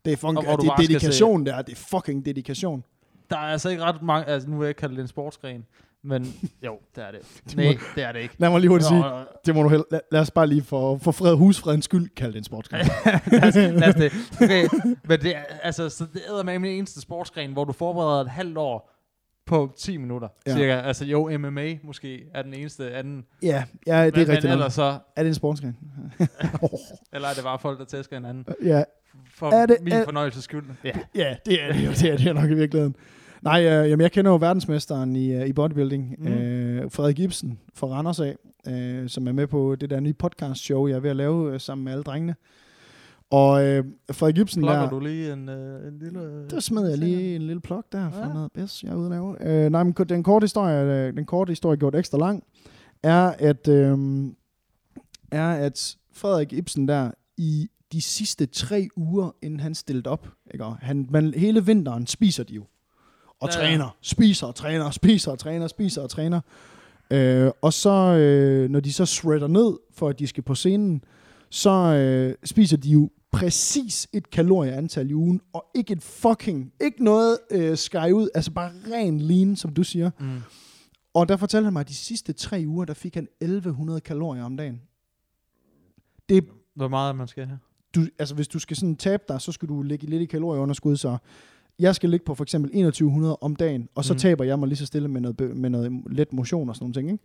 Det er, fucking, det er dedikation der, det er fucking dedikation der er altså ikke ret mange, altså nu vil jeg ikke kalde det en sportsgren, men jo, det er det. (laughs) det Nej, det er det ikke. Lad mig lige hurtigt sige, det må du held, lad, lad os bare lige for, for fred, husfredens skyld kalde det en sportsgren. (laughs) lad, os, lad os det. Okay, men det er, altså, så det er med min eneste sportsgren, hvor du forbereder et halvt år på 10 minutter, ja. cirka. Altså jo, MMA måske er den eneste anden. Ja, ja det er men, rigtigt. Men ellers så... Er det en sportsgren? (laughs) Eller er det bare folk, der tæsker hinanden? Ja, for er det, min er, fornøjelses skyld. Ja. ja, det er det jo. Det er det nok i virkeligheden. Nej, øh, jamen, jeg kender jo verdensmesteren i, øh, i bodybuilding, mm. øh, Frederik Gibson fra Randers af, øh, som er med på det der nye podcast show, jeg er ved at lave øh, sammen med alle drengene. Og øh, Frederik Gibson Plukker der... du lige en, øh, en lille... Øh, der smed jeg lige en lille plok der ja. noget yes, jeg er ude at lave. Øh, nej, men den korte historie, øh, den korte historie gjort ekstra lang, er at, øh, er at Frederik Ibsen der i de sidste tre uger, inden han stillede op. Ikke? Han, man, hele vinteren spiser de jo. Og ja. træner. Spiser og træner, spiser og træner, spiser og træner. Øh, og så, øh, når de så shredder ned, for at de skal på scenen, så øh, spiser de jo præcis et kalorieantal i ugen, og ikke et fucking, ikke noget øh, sky ud, altså bare ren lean, som du siger. Mm. Og der fortalte han mig, at de sidste tre uger, der fik han 1100 kalorier om dagen. Det, Hvor meget man skal have? du, altså hvis du skal sådan tabe dig, så skal du ligge lidt i kalorieunderskud, så jeg skal ligge på for eksempel 2100 om dagen, og så mm. taber jeg mig lige så stille med noget, med noget let motion og sådan nogle ting. Ikke?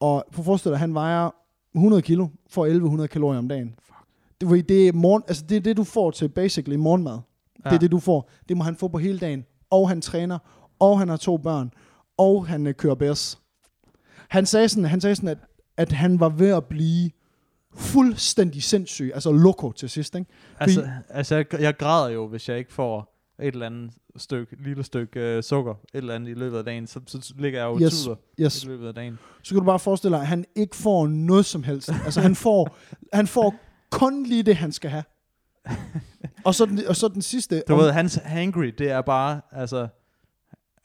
Og for forestil dig, han vejer 100 kilo, for 1100 kalorier om dagen. Fuck. Det, det, er morgen, altså det er det, du får til basically morgenmad. Ja. Det er det, du får. Det må han få på hele dagen. Og han træner, og han har to børn, og han øh, kører bærs. Han sagde sådan, han sagde sådan at, at han var ved at blive fuldstændig sindssyg, altså loko til sidst, ikke? Altså, altså jeg, jeg græder jo, hvis jeg ikke får et eller andet stykke, lille stykke uh, sukker, et eller andet i løbet af dagen, så, så ligger jeg jo yes, tuder yes. i løbet af dagen. Så kan du bare forestille dig, at han ikke får noget som helst. altså han får, han får kun lige det, han skal have. og, så den, og så den sidste... Du om, ved, hans hangry, det er bare, altså,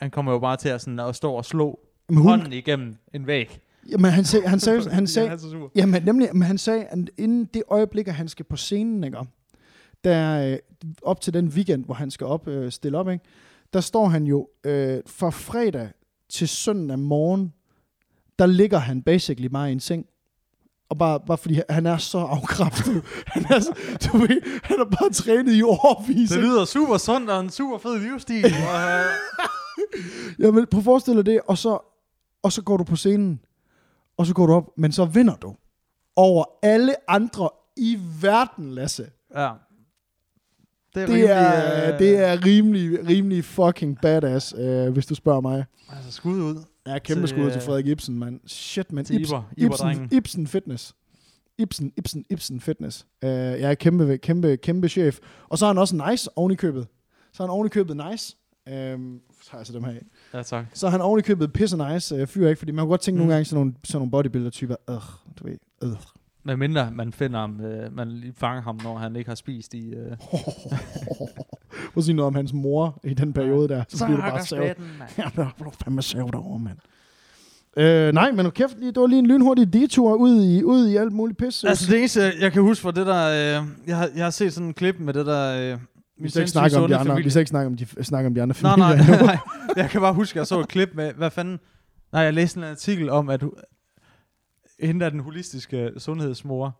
han kommer jo bare til at, sådan, at stå og slå hun, hånden igennem en væg. Jamen, han sagde, han sagde, (laughs) han sagde jamen, nemlig, men han sagde, at inden det øjeblik, at han skal på scenen, ikke, der, øh, op til den weekend, hvor han skal op, øh, stille op, ikke, der står han jo øh, fra fredag til søndag morgen, der ligger han basically bare i en seng. Og bare, bare fordi han er så afkræftet. (laughs) han, er, så, du ved, han har bare trænet i årvis. Det lyder super sundt og en super fed livsstil. (laughs) Jamen, prøv at forestille dig det, og så, og så går du på scenen, og så går du op, men så vinder du over alle andre i verden, Lasse. Ja. Det er, det, rimelig, er, øh... det er rimelig, rimelig fucking badass, øh, hvis du spørger mig. Altså skud ud. Ja, kæmpe til, skud til Frederik Ibsen, mand. Shit, man. Ibsen, Ibsen, Ibsen, Ibsen Fitness. Ibsen, Ibsen, Ibsen Fitness. Uh, jeg er kæmpe, kæmpe, kæmpe chef. Og så er han også nice oven i købet. Så er han oven i købet nice. Um, tager jeg så dem her af. Ja, tak. Så er han oven i købet pisse nice uh, fyr, ikke? Fordi man kan godt tænke mm. nogle gange sådan nogle, sådan nogle bodybuilder-typer, øh, du ved, øh. Men mindre man finder ham, øh, man lige fanger ham, når han ikke har spist i... Øh. (laughs) Prøv at sige noget om hans mor i den periode der. Så, Så bliver du bare savet. (laughs) Ja, der du fandme savet over, mand. Øh, nej, men nu kæft, lige- det var lige en lynhurtig detur ud i, ud i alt muligt pis. Altså det eneste, jeg kan huske fra det der, øh, jeg, har, jeg har set sådan en klip med det der... Øh, vi skal ikke snakke om de andre, vi skal ikke snakke om de, snakke om de andre Nej, nej, familier. (laughs) nej. Jeg kan bare huske, at jeg så et klip med, hvad fanden... Nej, jeg læste en artikel om, at hende der er den holistiske sundhedsmor.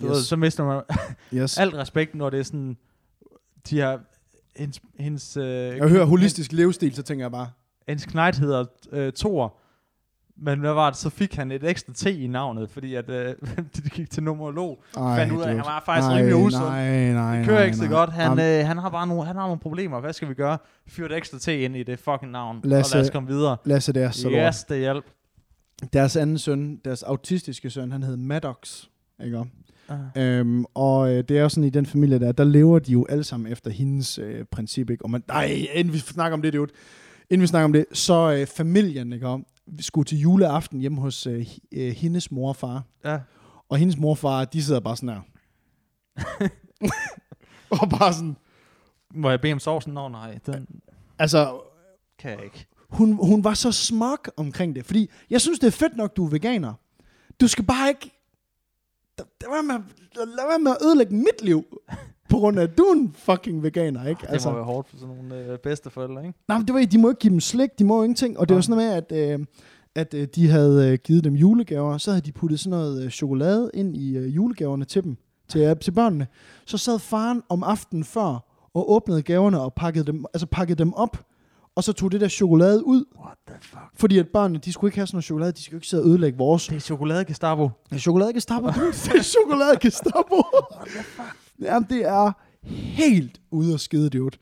Du Yes. ved, så mister man (laughs) yes. alt respekt, når det er sådan... De har... Hendes, hendes, øh, Jeg hører holistisk levestil, så tænker jeg bare, Hendes knight hedder øh, Thor. Men hvad var det? Så fik han et ekstra T i navnet, fordi at øh, (laughs) de gik til numerolog. ej, Fandt ud af, at han var faktisk rimelig usund. Nej, nej, Det kører nej, ikke så nej. godt. Han, øh, han har bare nogle, han har nogle problemer. Hvad skal vi gøre? Fyr et ekstra T ind i det fucking navn. Lasse- og lad os komme videre. Lasse, det er så lort. Yes, det hjælp. Deres anden søn, deres autistiske søn, han hed Maddox. Ikke? om? Uh. Øhm, og øh, det er jo sådan i den familie der, der lever de jo alle sammen efter hendes øh, princip. Ikke? Og man, nej, inden vi snakker om det, dude, inden vi snakker om det, så øh, familien, ikke? om, vi skulle til juleaften hjemme hos øh, øh, hendes mor og far. Ja. Og hendes mor og far, de sidder bare sådan her. (laughs) og bare sådan, Må jeg bede om sovsen? Nå nej, den altså, kan jeg ikke. Hun, hun var så smuk omkring det. Fordi jeg synes, det er fedt nok, du er veganer. Du skal bare ikke... Lad være med, lad være med at ødelægge mit liv. På grund af, at du er en fucking veganer, ikke? Det må være hårdt for sådan nogle øh, bedsteforældre, ikke? Nej, men det var, de må ikke give dem slik, de må jo ingenting. Og det var Nej. sådan noget med, at, øh, at øh, de havde øh, givet dem julegaver, så havde de puttet sådan noget øh, chokolade ind i øh, julegaverne til dem, til, øh, til børnene. Så sad faren om aftenen før og åbnede gaverne og pakkede dem, altså pakkede dem op, og så tog det der chokolade ud, What the fuck? fordi at børnene, de skulle ikke have sådan noget chokolade, de skulle ikke sidde og ødelægge vores. Det er chokolade Gestapo. Det er chokolade Gestapo. Det er chokolade Gestapo. (laughs) Jamen, det er helt ude af skide, dude.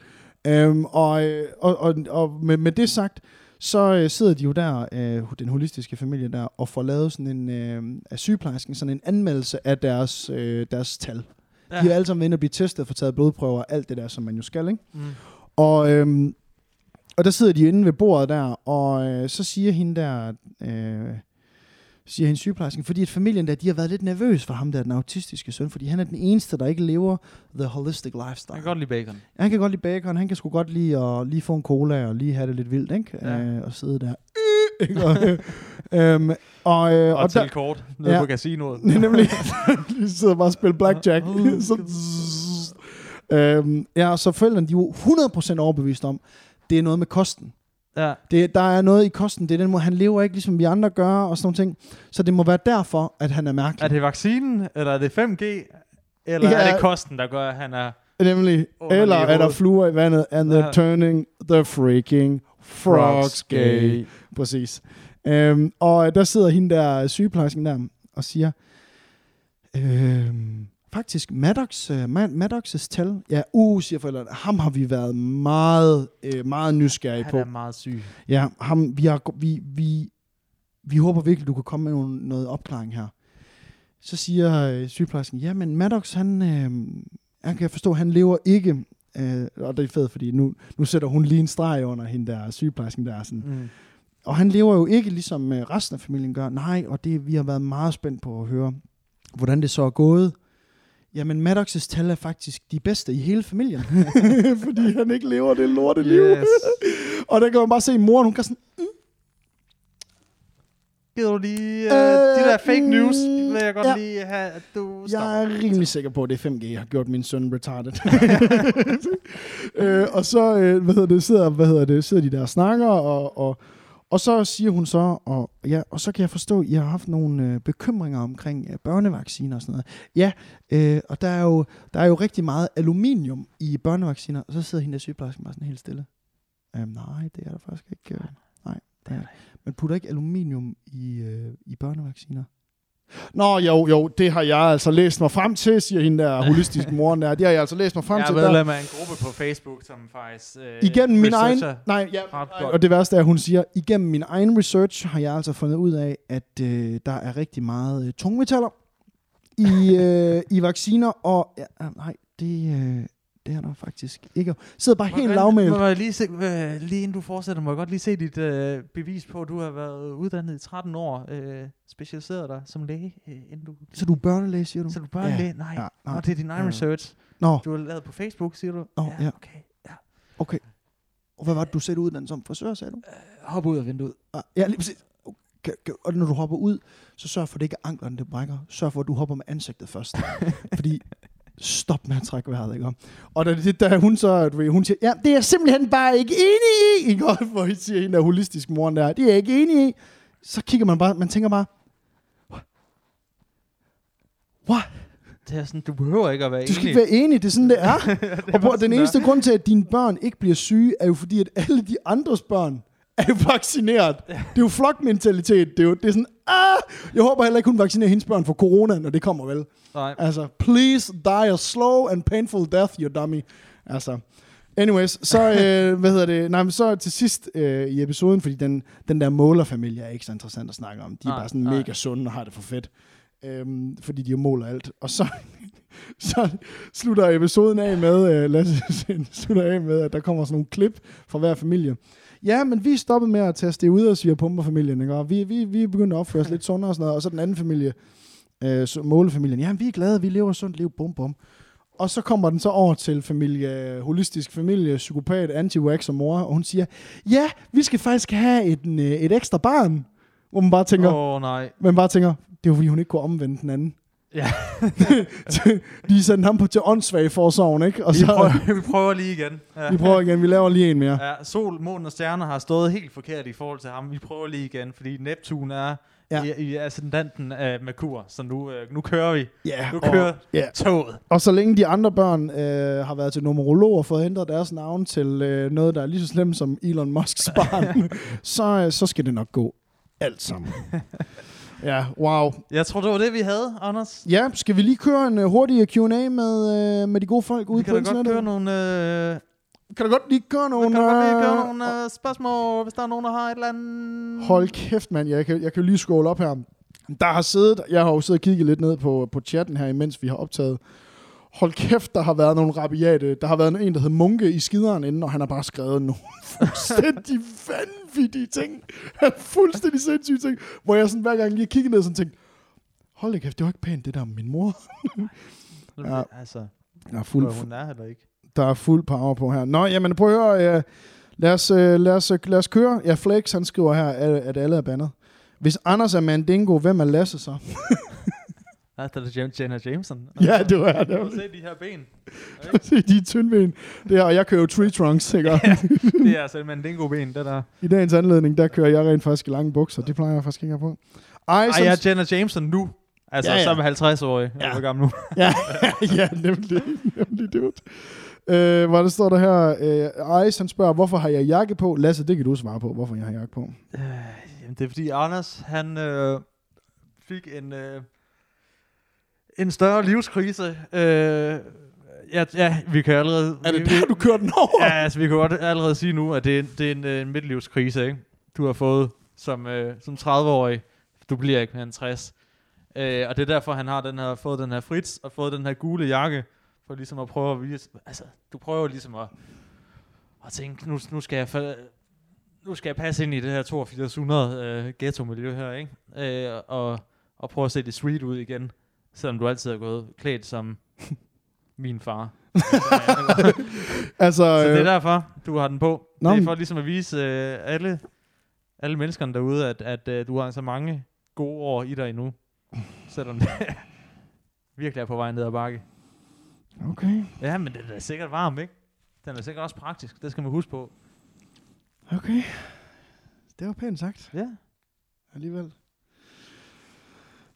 Øhm, og, øh, og, og, og med, med det sagt, så øh, sidder de jo der, øh, den holistiske familie der, og får lavet sådan en, øh, af sygeplejersken, sådan en anmeldelse af deres, øh, deres tal. Ja. De er alle sammen inde og blive testet, for taget blodprøver og alt det der, som man jo skal, ikke? Mm. Og, øhm, og der sidder de inde ved bordet der, og øh, så siger hende der, øh, siger hende sygeplejersken, fordi at familien der, de har været lidt nervøs for ham der, den autistiske søn, fordi han er den eneste, der ikke lever the holistic lifestyle. Jeg kan godt lide bacon. Han kan godt lide bacon, han kan sgu godt lide at lige få en cola og lige have det lidt vildt, ikke? Ja. Øh, og sidde der. Ikke? Og, øhm, og, øh, Og, og til der, kort nede Ja. på casinoet. (laughs) Nemlig. (laughs) de sidder bare og spiller blackjack. (laughs) Så, øhm, ja, så forældrene, de er jo 100% overbevist om, det er noget med kosten. Ja. Det, der er noget i kosten, det er den måde, han lever ikke ligesom vi andre gør, og sådan ting. Så det må være derfor, at han er mærkelig. Er det vaccinen, eller er det 5G, eller Ja. er det kosten, der gør, at han er... Nemlig, eller er der fluer i vandet, and they're turning the freaking frogs gay. Præcis. Øhm, og der sidder hende der, sygeplejersken der, og siger, øhm, faktisk, Maddox, uh, Maddox's tal, ja, uh, siger forældrene, ham har vi været meget, øh, meget nysgerrige Han på. er meget syg. Ja, ham, vi, har, vi, vi, vi håber virkelig, du kan komme med nogle, noget opklaring her. Så siger øh, sygeplejersken, ja, men Maddox, han, øh, han kan jeg forstå, han lever ikke, øh, og det er fedt, fordi nu, nu sætter hun lige en streg under hende der sygeplejersken der, sådan, Mm. og han lever jo ikke ligesom øh, resten af familien gør. Nej, og det vi har været meget spændt på at høre, hvordan det så er gået. Jamen, Maddox's tal er faktisk de bedste i hele familien. (laughs) Fordi han ikke lever det lorte liv. Yes. (laughs) og der kan man bare se, moren, hun kan sådan, Gider du lige... Uh, Øh, de der fake news, mm, vil jeg godt ja. lige have, at du jeg stopper. er rimelig sikker på, at det er 5G, jeg har gjort min søn retarded. (laughs) øh, og så, øh, hvad hedder det, sidder, hvad hedder det, sidder de der og snakker, og, og, og så siger hun så, og, ja, og så kan jeg forstå, at I har haft nogle øh, bekymringer omkring øh, børnevacciner og sådan noget. Ja, øh, og der er, jo, der er jo rigtig meget aluminium i børnevacciner, og så sidder hende der sygeplejersken bare sådan helt stille. Øhm, nej, det er der faktisk ikke. Øh, nej, det er Man putter ikke aluminium i, øh, i børnevacciner. Nå, jo, jo, det har jeg altså læst mig frem til, siger hende der holistiske moren der. Det har jeg altså læst mig frem Jeg til. er Der, medlem af en gruppe på Facebook, som faktisk... Øh, igennem min egen... Nej, ja, nej, og det værste er, at hun siger, igennem min egen research har jeg altså fundet ud af, at øh, der er rigtig meget øh, tungmetaller i, øh, i vacciner, og ja, nej, det, øh, det er der faktisk ikke. Sidder bare helt lavmælt. Må jeg lige, se, øh, lige inden du fortsætter, må jeg godt lige se dit øh, bevis på, at du har været uddannet i 13 år, øh, specialiseret dig som læge, øh, inden du... Så du er børnelæge, siger du? Så du bare Ja, læge? Nej, ja, ja, nej. Nå, det er din egen Ja. research. Nå, Du har lavet på Facebook, siger du? Nå, ja. okay. Ja. Okay. Og hvad var det, du satte ud den som frisør, sagde du? Hop ud af vinduet. Ah, Ja, lige præcis. Okay, okay. Og når du hopper ud, så sørg for, at det ikke er anklerne, det brækker. Sørg for, at du hopper med ansigtet først. (laughs) Fordi stop med at trække vejret, ikke? Og da, det, da hun så, du ved, hun siger, ja, det er jeg simpelthen bare ikke enig i, (laughs) ikke? Og Hvor I siger en af holistisk moren der, det er jeg ikke enig i. Så kigger man bare, man tænker bare, what? Det er sådan, du behøver ikke at være Du skal enig. ikke være enig, det er sådan, det er. (laughs) det og bror, bare den eneste der. grund til, at dine børn ikke bliver syge, er jo fordi, at alle de andres børn er jo vaccineret. Det er jo flokmentalitet. Det er jo det er sådan, ah! Jeg håber heller ikke, hun vaccinerer hendes børn for corona, når det kommer vel. Nej. Altså, please die a slow and painful death, you dummy. Altså, anyways, så, (laughs) øh, hvad hedder det, nej, men så til sidst øh, i episoden, fordi den, den der målerfamilie er ikke så interessant at snakke om. De er Nej, bare sådan nej. mega sunde og har det for fedt. Øhm, fordi de jo måler alt. Og så, (laughs) så slutter episoden af med, øh, lad os (laughs) slutter af med, at der kommer sådan nogle klip fra hver familie. Ja, men vi er stoppet med at teste det ud og sige pumper familien, ikke? Og vi, vi, vi er begyndt at opføre os lidt sundere og sådan noget. Og så den anden familie, øh, så målefamilien, ja, vi er glade, vi lever et sundt liv, bum bum. Og så kommer den så over til familie, holistisk familie, psykopat, anti-wax og mor, og hun siger, ja, vi skal faktisk have et, øh, et ekstra barn. Hvor man bare tænker, oh, nej. man bare tænker, det jo fordi, hun ikke kunne omvende den anden. Ja. (laughs) De sendte ham på til åndssvag forsorgen, ikke? Og Vi så, prøver, vi prøver lige igen. Ja. vi prøver igen, vi laver lige en mere. Ja, sol, månen og stjerner har stået helt forkert i forhold til ham. Vi prøver lige igen, fordi Neptun er Ja. i, i ascendanten af Merkur, så nu, øh, nu kører vi. Ja, Nu og, kører ja. toget. og så længe de andre børn øh, har været til numerolog og fået ændret deres navn til øh, noget, der er lige så slemt som Elon Musks barn, (laughs) så, øh, så skal det nok gå alt sammen. (laughs) ja, wow. Jeg tror, det var det, vi havde, Anders. Ja, skal vi lige køre en uh, hurtig Q&A med, uh, med de gode folk ude Vi på kan da godt internettet? køre nogle, øh, Kan du godt lige køre vi nogle... kan da godt lige køre øh, nogle øh, spørgsmål, hvis der er nogen, der har et eller andet... Hold kæft, mand. Jeg kan, jeg kan lige scrolle op her. Der har siddet, jeg har jo siddet og kigget lidt ned på, på chatten her, imens vi har optaget. Hold kæft, der har været nogle rabiate. Der har været en, der hed Munke i skideren inden, og han har bare skrevet nogle (laughs) fuldstændig vanvittige ting. fuldstændig sindssyge ting. Hvor jeg sådan hver gang lige kiggede ned, sådan tænkte, hold da kæft, det var ikke pænt, det der min mor. Ja. Altså, Der er fuld, fuld, hun er heller ikke. der er fuld power på her. Nå, jamen prøv at høre. Øh, lad, os, øh, lad, os, øh, lad os køre. Ja, Flex, han skriver her, at, at alle er bandet. Hvis Anders er Mandingo, hvem er Lasse så? (laughs) Ja, der er det Jam- Jenna Jameson. (laughs) ja, det var Du kan det. se de her ben. (laughs) Se, de er tyndben. Det er, og jeg kører jo tree trunks, ikke? (laughs) Ja. Det er altså en mandingo-ben, det der. I dagens anledning, der kører jeg rent faktisk i lange bukser. Det plejer jeg faktisk ikke at på. Ej, Ej, jeg er Jenna Jameson nu. Altså, Ja, ja, som 50-årig. Jeg Ja. er hvor gammel nu. ja, ja, nemlig. nemlig dude. Øh, hvad der står der her? Øh, Ice, han spørger, hvorfor har jeg jakke på? Lasse, det kan du svare på, hvorfor jeg har jakke på. Øh, jamen, det er fordi Anders, han øh, fik en, øh, en større livskrise. Øh, ja, ja, vi kan allerede... Er det vi, der, du kører den over? Ja, altså, vi kan godt allerede sige nu, at det er, det er en, øh, en midtlivskrise, ikke? Du har fået som, øh, som 30-årig. Du bliver ikke mere end 60. Øh, og det er derfor, han har den her, fået den her Fritz og fået den her gule jakke, for ligesom at prøve at vise... Altså, du prøver ligesom at, at tænke, nu, nu skal jeg... fa- nu skal jeg passe ind i det her 8200 øh, ghetto-miljø her, ikke? Øh, og, og prøve at se det street ud igen, selvom du altid har gået klædt som (laughs) min far. Altså, Så det er øh, derfor, du har den på. Nå, det er for ligesom at vise øh, alle, alle menneskerne derude, at, at øh, du har så mange gode år i dig endnu. Selvom det (laughs) virkelig er på vej ned ad bakke. okay, Ja, men den er sikkert varm, ikke? Den er sikkert også praktisk. Det skal man huske på. okay. Det var pænt sagt, Ja. alligevel.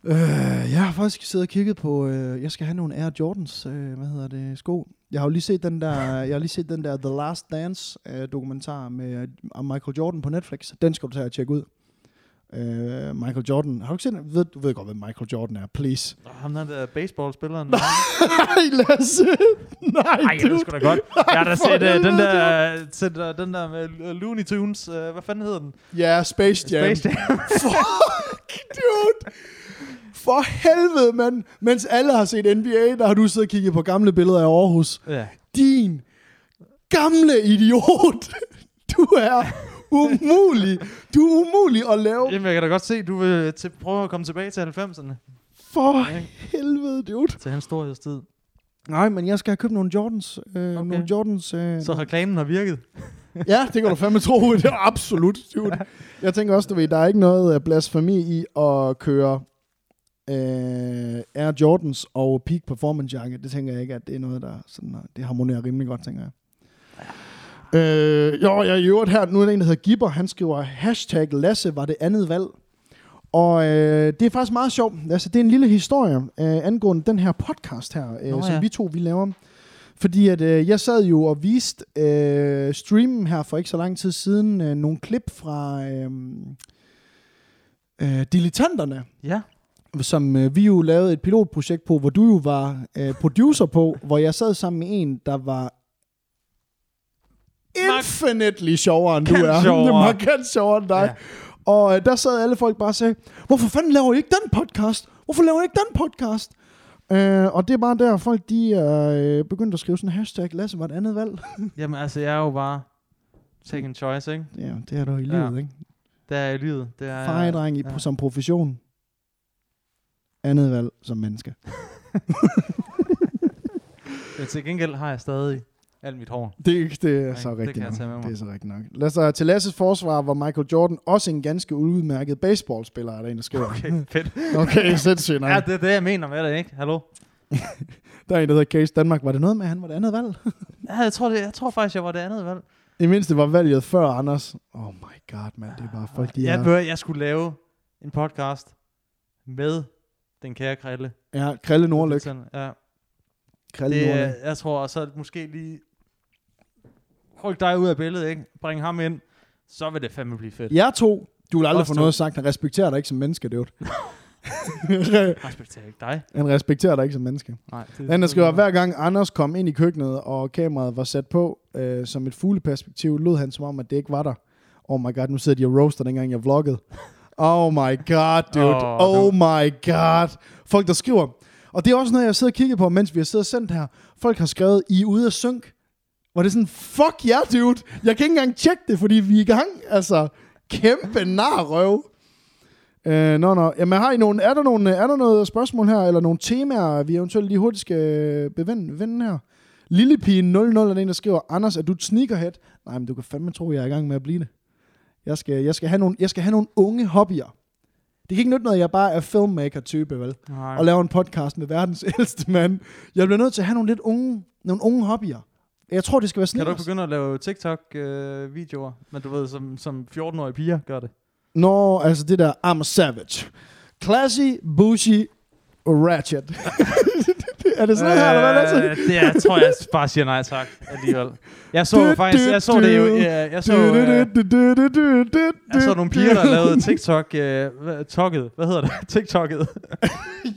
Øh, jeg har faktisk siddet og kigget på, øh, jeg skal have nogle Air Jordans, øh, hvad hedder det, sko. Jeg har jo lige set den der, (laughs) jeg har lige set den der The Last Dance øh, dokumentar med øh, om Michael Jordan på Netflix. Den skal du tage og tjekke ud. Øh, Michael Jordan. Har du ikke set den? Ved, du ved godt, hvem Michael Jordan er, please. Og ham der, der baseballspilleren. (laughs) Nej, Lasse. Nej, Ej, jeg ved da godt. (laughs) Jeg har da set uh, den, der, set, uh, den der med uh, Looney Tunes. Uh, hvad fanden hedder den? Ja, Space Jam. Space Jam. Fuck, dude. For helvede, mand. Mens alle har set NBA, der har du siddet og kigget på gamle billeder af Aarhus. ja. Din gamle idiot. Du er umulig. Du er umulig at lave. Jamen, jeg kan da godt se, du vil til, prøve at komme tilbage til 90'erne. For Ja. helvede, dude. Til hans storhedstid. Nej, men jeg skal have købt nogle Jordans. Øh, Okay. Nogle Jordans. Øh, Så reklamen har virket. Ja, det kan du fandme tro. Det er absolut. Dude. Jeg tænker også, du ved, der er ikke noget øh, blasfemi i at køre øh, Air Jordans og Peak Performance jakke. Det tænker jeg ikke, at det er noget, der sådan, øh, det harmonerer rimelig godt, tænker jeg. Øh, jo, jeg er i øvrigt her, nu er der en, der hedder Gibber, han skriver, hashtag Lasse var det andet valg. Og øh, det er faktisk meget sjovt. Altså, det er en lille historie øh, angående den her podcast her, øh, Nå, som ja. vi to vi laver. Fordi at øh, jeg sad jo og viste øh, streamen her for ikke så lang tid siden øh, nogle klip fra øh, øh, Dilettanterne, Ja. Som øh, vi jo lavede et pilotprojekt på, hvor du jo var øh, producer på, hvor jeg sad sammen med en, der var infinitely sjovere end du er. (laughs) sjovere. Markant sjovere end dig. Ja. Ja. Og øh, der sad alle folk bare og sagde, hvorfor fanden laver I ikke den podcast? Hvorfor laver I ikke den podcast? Øh, og det er bare der, folk de er øh, begyndt at skrive sådan en hashtag, Lasse var et andet valg. (laughs) Jamen altså, jeg er jo bare second choice, ikke? ja, det er der i Ja. livet, ikke? Det er i livet. Det er, Fejedreng i, ja. som profession. Andet valg som menneske. (laughs) Men til gengæld har jeg stadig alt mit hår. Det, det er Nej, så det rigtigt jeg nok. Det er så rigtigt nok. Lad os til Lasses forsvar var Michael Jordan også en ganske udmærket baseballspiller, er der en, der skriver. Okay, fedt. okay sindssygt nok. Ja, det er det, jeg mener med det, ikke? Hallo? (laughs) Der er en, der hedder Case Danmark. Var det noget med, at han var det andet valg? (laughs) Ja, jeg tror, det, jeg tror faktisk, jeg var det andet valg. I mindste var valget før Anders. Oh my god, mand. Det er bare folk, de jeg, er... bør, jeg skulle lave en podcast med den kære Krille. Ja, Krille. Sådan, Ja, Krille det, Nordlæg. er- jeg tror også, at måske lige ryk dig ud af billedet, ikke? Bring ham ind, så vil det fandme blive fedt. Jeg to, du vil aldrig Os få to. noget sagt. Han respekterer dig ikke som menneske, det (laughs) respekterer ikke dig. Han respekterer dig ikke som menneske. Nej, det, Han der skriver, hver gang Anders kom ind i køkkenet, og kameraet var sat på øh, som et fugleperspektiv, lød han som om, at det ikke var der. Oh my god, nu sidder de og roaster, dengang jeg vloggede. Oh my god, dude. Oh, du- my god. Folk, der skriver. Og det er også noget, jeg sidder og kigger på, mens vi har siddet og sendt her. Folk har skrevet, I er ude af synk. Hvor det er sådan, fuck ja, yeah, dude. Jeg kan ikke engang tjekke det, fordi vi er i gang. Altså, kæmpe narrøv. Øh, nå, nå. Jamen, har I nogle, er, der nogle, er der noget spørgsmål her, eller nogle temaer, vi eventuelt lige hurtigt skal bevende vende her? Lillepigen 00 er den, der skriver, Anders, er du et sneakerhead? Nej, men du kan fandme tro, jeg er i gang med at blive det. Jeg skal, jeg skal, have, nogle, jeg skal have nogle unge hobbyer. Det kan ikke nytte noget, at jeg bare er filmmaker-type, vel? Nej. Og laver en podcast med verdens (laughs) ældste mand. Jeg bliver nødt til at have nogle lidt unge, nogle unge hobbyer. Jeg tror, det skal være Kan du ikke begynde at lave TikTok-videoer, men du ved, som, som 14-årige piger gør det? Nå, altså det der, I'm a savage. Classy, bougie, ratchet. (laughs) er det sådan her, eller hvad det? Øh, det er, tror jeg bare siger nej tak alligevel. Jeg så faktisk, jeg så det jo, jeg, så, øh, jeg så nogle piger, der lavede TikTok, øh, hvad- tokket, hvad hedder det? (laughs) TikTokket.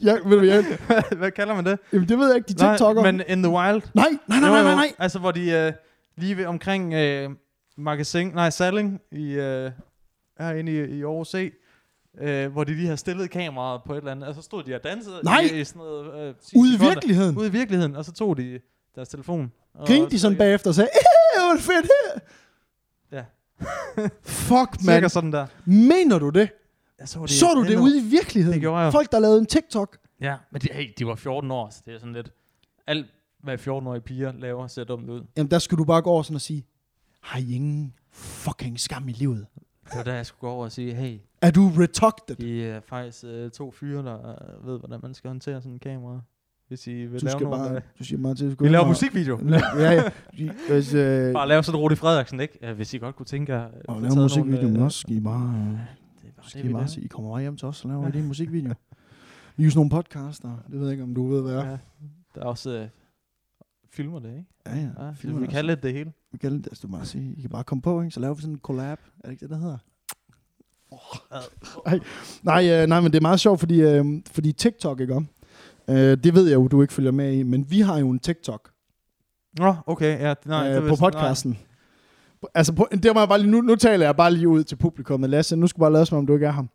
Ja, ved du, hvad, jeg, (laughs) hvad kalder man det? jamen, det ved jeg ikke, de TikToker. Nej, men In the Wild. nej, nej, nej, nej, nej, nej. Altså, hvor de øh, lige ved omkring øh, magasin, nej, Salling i, øh, herinde i, i Aarhus C, øh, hvor de lige har stillet kameraet på et eller andet, og så stod de og dansede Nej! i, i sådan noget... Øh, 10 Ude i virkeligheden. Ude i virkeligheden, og så tog de deres telefon. Og, Grinte de sådan bagefter og sagde, "Eh, hvor fedt her. Ja. Fuck, Cirka man. sådan der. Mener du det? Jeg så, det Så du det ude i virkeligheden? Det gjorde jeg. Folk, der lavede en TikTok. Ja, men de, hey, de var 14 år, så det er sådan lidt... Alt, hvad 14-årige piger laver, ser dumt ud. Jamen, der skulle du bare gå over sådan og sige, har I ingen fucking skam i livet? Det var der, jeg skulle gå over og sige, hey, Er du retarded? I er faktisk øh, to fyre, der øh, ved, hvordan man skal håndtere sådan en kamera. Hvis I vil Du lave skal nogle... bare, øh, du siger bare til, at vi laver musikvideo. ja, ja. Hvis, øh, Bare lave sådan Rudi Frederiksen, ikke? Hvis I godt kunne tænke jer... øh, og lave musikvideo, nogle, men øh, også skal I bare, øh, Det er bare skal det, I vi bare sige, I kommer bare hjem til os, så laver (laughs) en musikvideo. Vi er jo sådan nogle podcaster, det ved jeg ikke, om du ved, hvad er. Ja. Der er også... Øh, filmer det, ikke? Ja, ja. Ja, filmer vi det kan lidt det hele. Vi kan det, altså, du bare sige, I kan bare komme på, ikke? så laver vi sådan en collab. Er det ikke det, der hedder? Nej, nej, øh, nej, men det er meget sjovt, fordi, øh, fordi TikTok, ikke om? Øh, det ved jeg jo, du ikke følger med i, men vi har jo en TikTok Nå, okay, ja. Nej, det øh, på podcasten. Altså, på, det må jeg bare lige, nu, nu taler jeg bare lige ud til publikummet. Lasse, nu skal bare lade som om, du ikke er ham.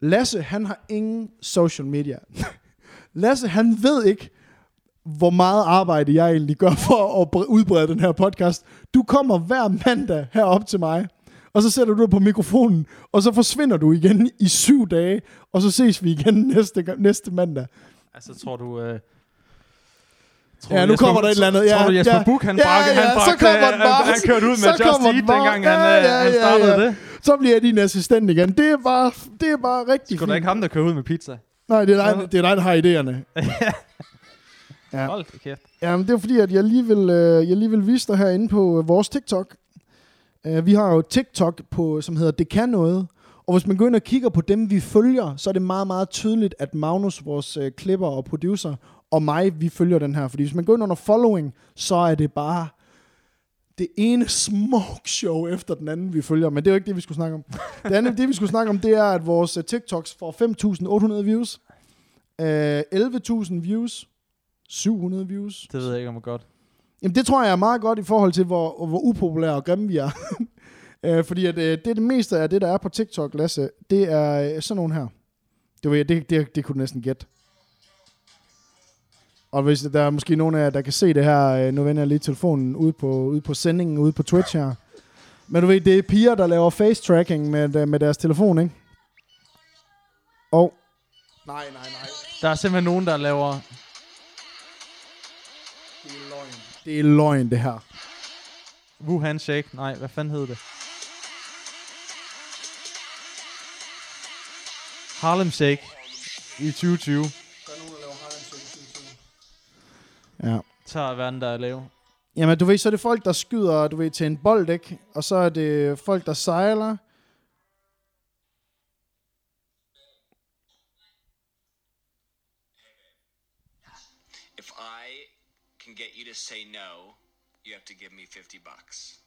Lasse, han har ingen social media. (laughs) Lasse, han ved ikke, hvor meget arbejde jeg egentlig gør for at bre- udbrede den her podcast. Du kommer hver mandag herop til mig, og så sætter du dig på mikrofonen, og så forsvinder du igen i syv dage, og så ses vi igen (laughs) næste, næste mandag. Altså, tror du... Øh, Tror Ja, du, nu Jesper- kommer der et eller andet. Ja, Tror du, Jesper ja. Buch, han Ja, bragte, ja, han så bragte, kommer han, bare. han kørte ud med Så Just kommer Eat, dengang han, Ja, øh, ja, han ja, startede ja. det. Så bliver jeg din assistent igen. Det er bare, det er bare rigtig Skulle da ikke ham, der kører ud med pizza? Nej, det er dig, det er dig der har idéerne. (laughs) Ja. Hold kæft. Jamen, det er fordi, at jeg lige vil, øh, jeg lige vil vise dig herinde på øh, vores TikTok. Uh, vi har jo TikTok, på, som hedder Det Kan Noget. Og hvis man går ind og kigger på dem, vi følger, så er det meget, meget tydeligt, at Magnus, vores øh, klipper og producer, og mig, vi følger den her. Fordi hvis man går ind under following, så er det bare det ene smoke show efter den anden, vi følger. Men det er jo ikke det, vi skulle snakke om. Det andet, det vi skulle snakke om, det er, at vores øh, TikToks får 5.800 views. Øh, 11.000 views. 700 views. Det ved jeg ikke, om er godt. Jamen det tror jeg er meget godt i forhold til, hvor, hvor upopulære og grimme vi er. (laughs) øh, fordi at, øh, det er det meste af det, der er på TikTok, Lasse, det er øh, sådan nogle her. Det, ved jeg, det, det, det kunne du næsten gætte. Og hvis der er måske nogen af jer, der kan se det her, øh, nu vender jeg lige telefonen ud på, ude på sendingen, ude på Twitch her. Men du ved, det er piger, der laver face tracking med, øh, med deres telefon, ikke? Og... Nej, nej, nej. Der er simpelthen nogen, der laver... Det er løgn. Det er her. Wuhan Shake. Nej, hvad fanden hed det? Harlem Shake i 2020. Ja. Tager verden, der er lav. Jamen, du ved, så er det folk, der skyder, du ved, til en bold, ikke? Og så er det folk, der sejler. To say no, you have to give me 50 bucks.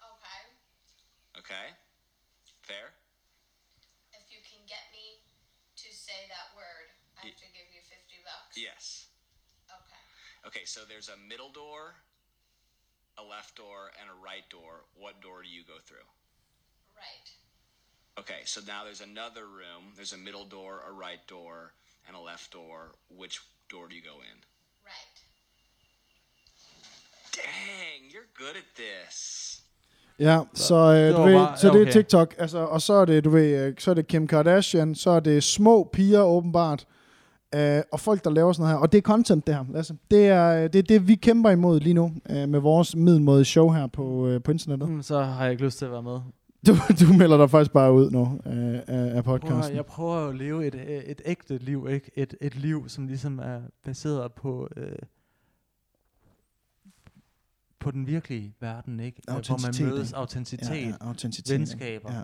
Okay. Okay? Fair? If you can get me to say that word, I have to give you 50 bucks. Yes. Okay. Okay, so there's a middle door, a left door, and a right door. What door do you go through? Right. Okay, so now there's another room. There's a middle door, a right door, and a left door. Which door do you go in? Right. Dang, you're good at this. Ja, så, øh, det du ved, bare- så det er. TikTok. Altså, og så er det, du ved, øh, så er det Kim Kardashian, så er det små piger åbenbart, øh, og folk, der laver sådan noget her. Og det er content, det her, Lasse. Det er øh, det, er det vi kæmper imod lige nu, øh, med vores middelmåde show her på, øh, på internettet. Mm, så har jeg ikke lyst til at være med. (laughs) Du, du melder dig faktisk bare ud nu øh, af, af Prøv podcasten. at, jeg prøver at leve et, øh, et ægte liv, ikke? Et, et liv, som ligesom er baseret på, øh, på den virkelige verden, ikke? Hvor man mødes, autenticitet, ja, ja, autenticitet. venskaber. Ja,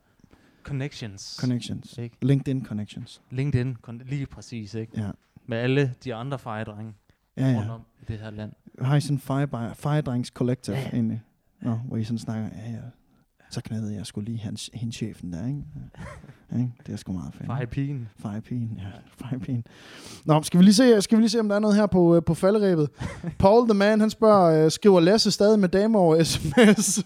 connections. connections. Ikke? LinkedIn connections. LinkedIn, kon- lige præcis, ikke? Ja, Med alle de andre fejedrenge ja, rundt ja. om i det her land. Har I sådan en fire, firedrengs collective ja. egentlig? Nå, hvor I sådan snakker, ja, ja. Så knædede jeg skulle lige hans, hendes chefen der, ikke? Ja, ikke? Det er sgu meget fedt. Fejepigen. Firepigen, ja. Firepigen. Nå, skal vi lige se, skal vi lige se om der er noget her på, øh, på falderæbet. (laughs) Paul the man, han spørger, øh, skriver Lasse stadig med damer over sms?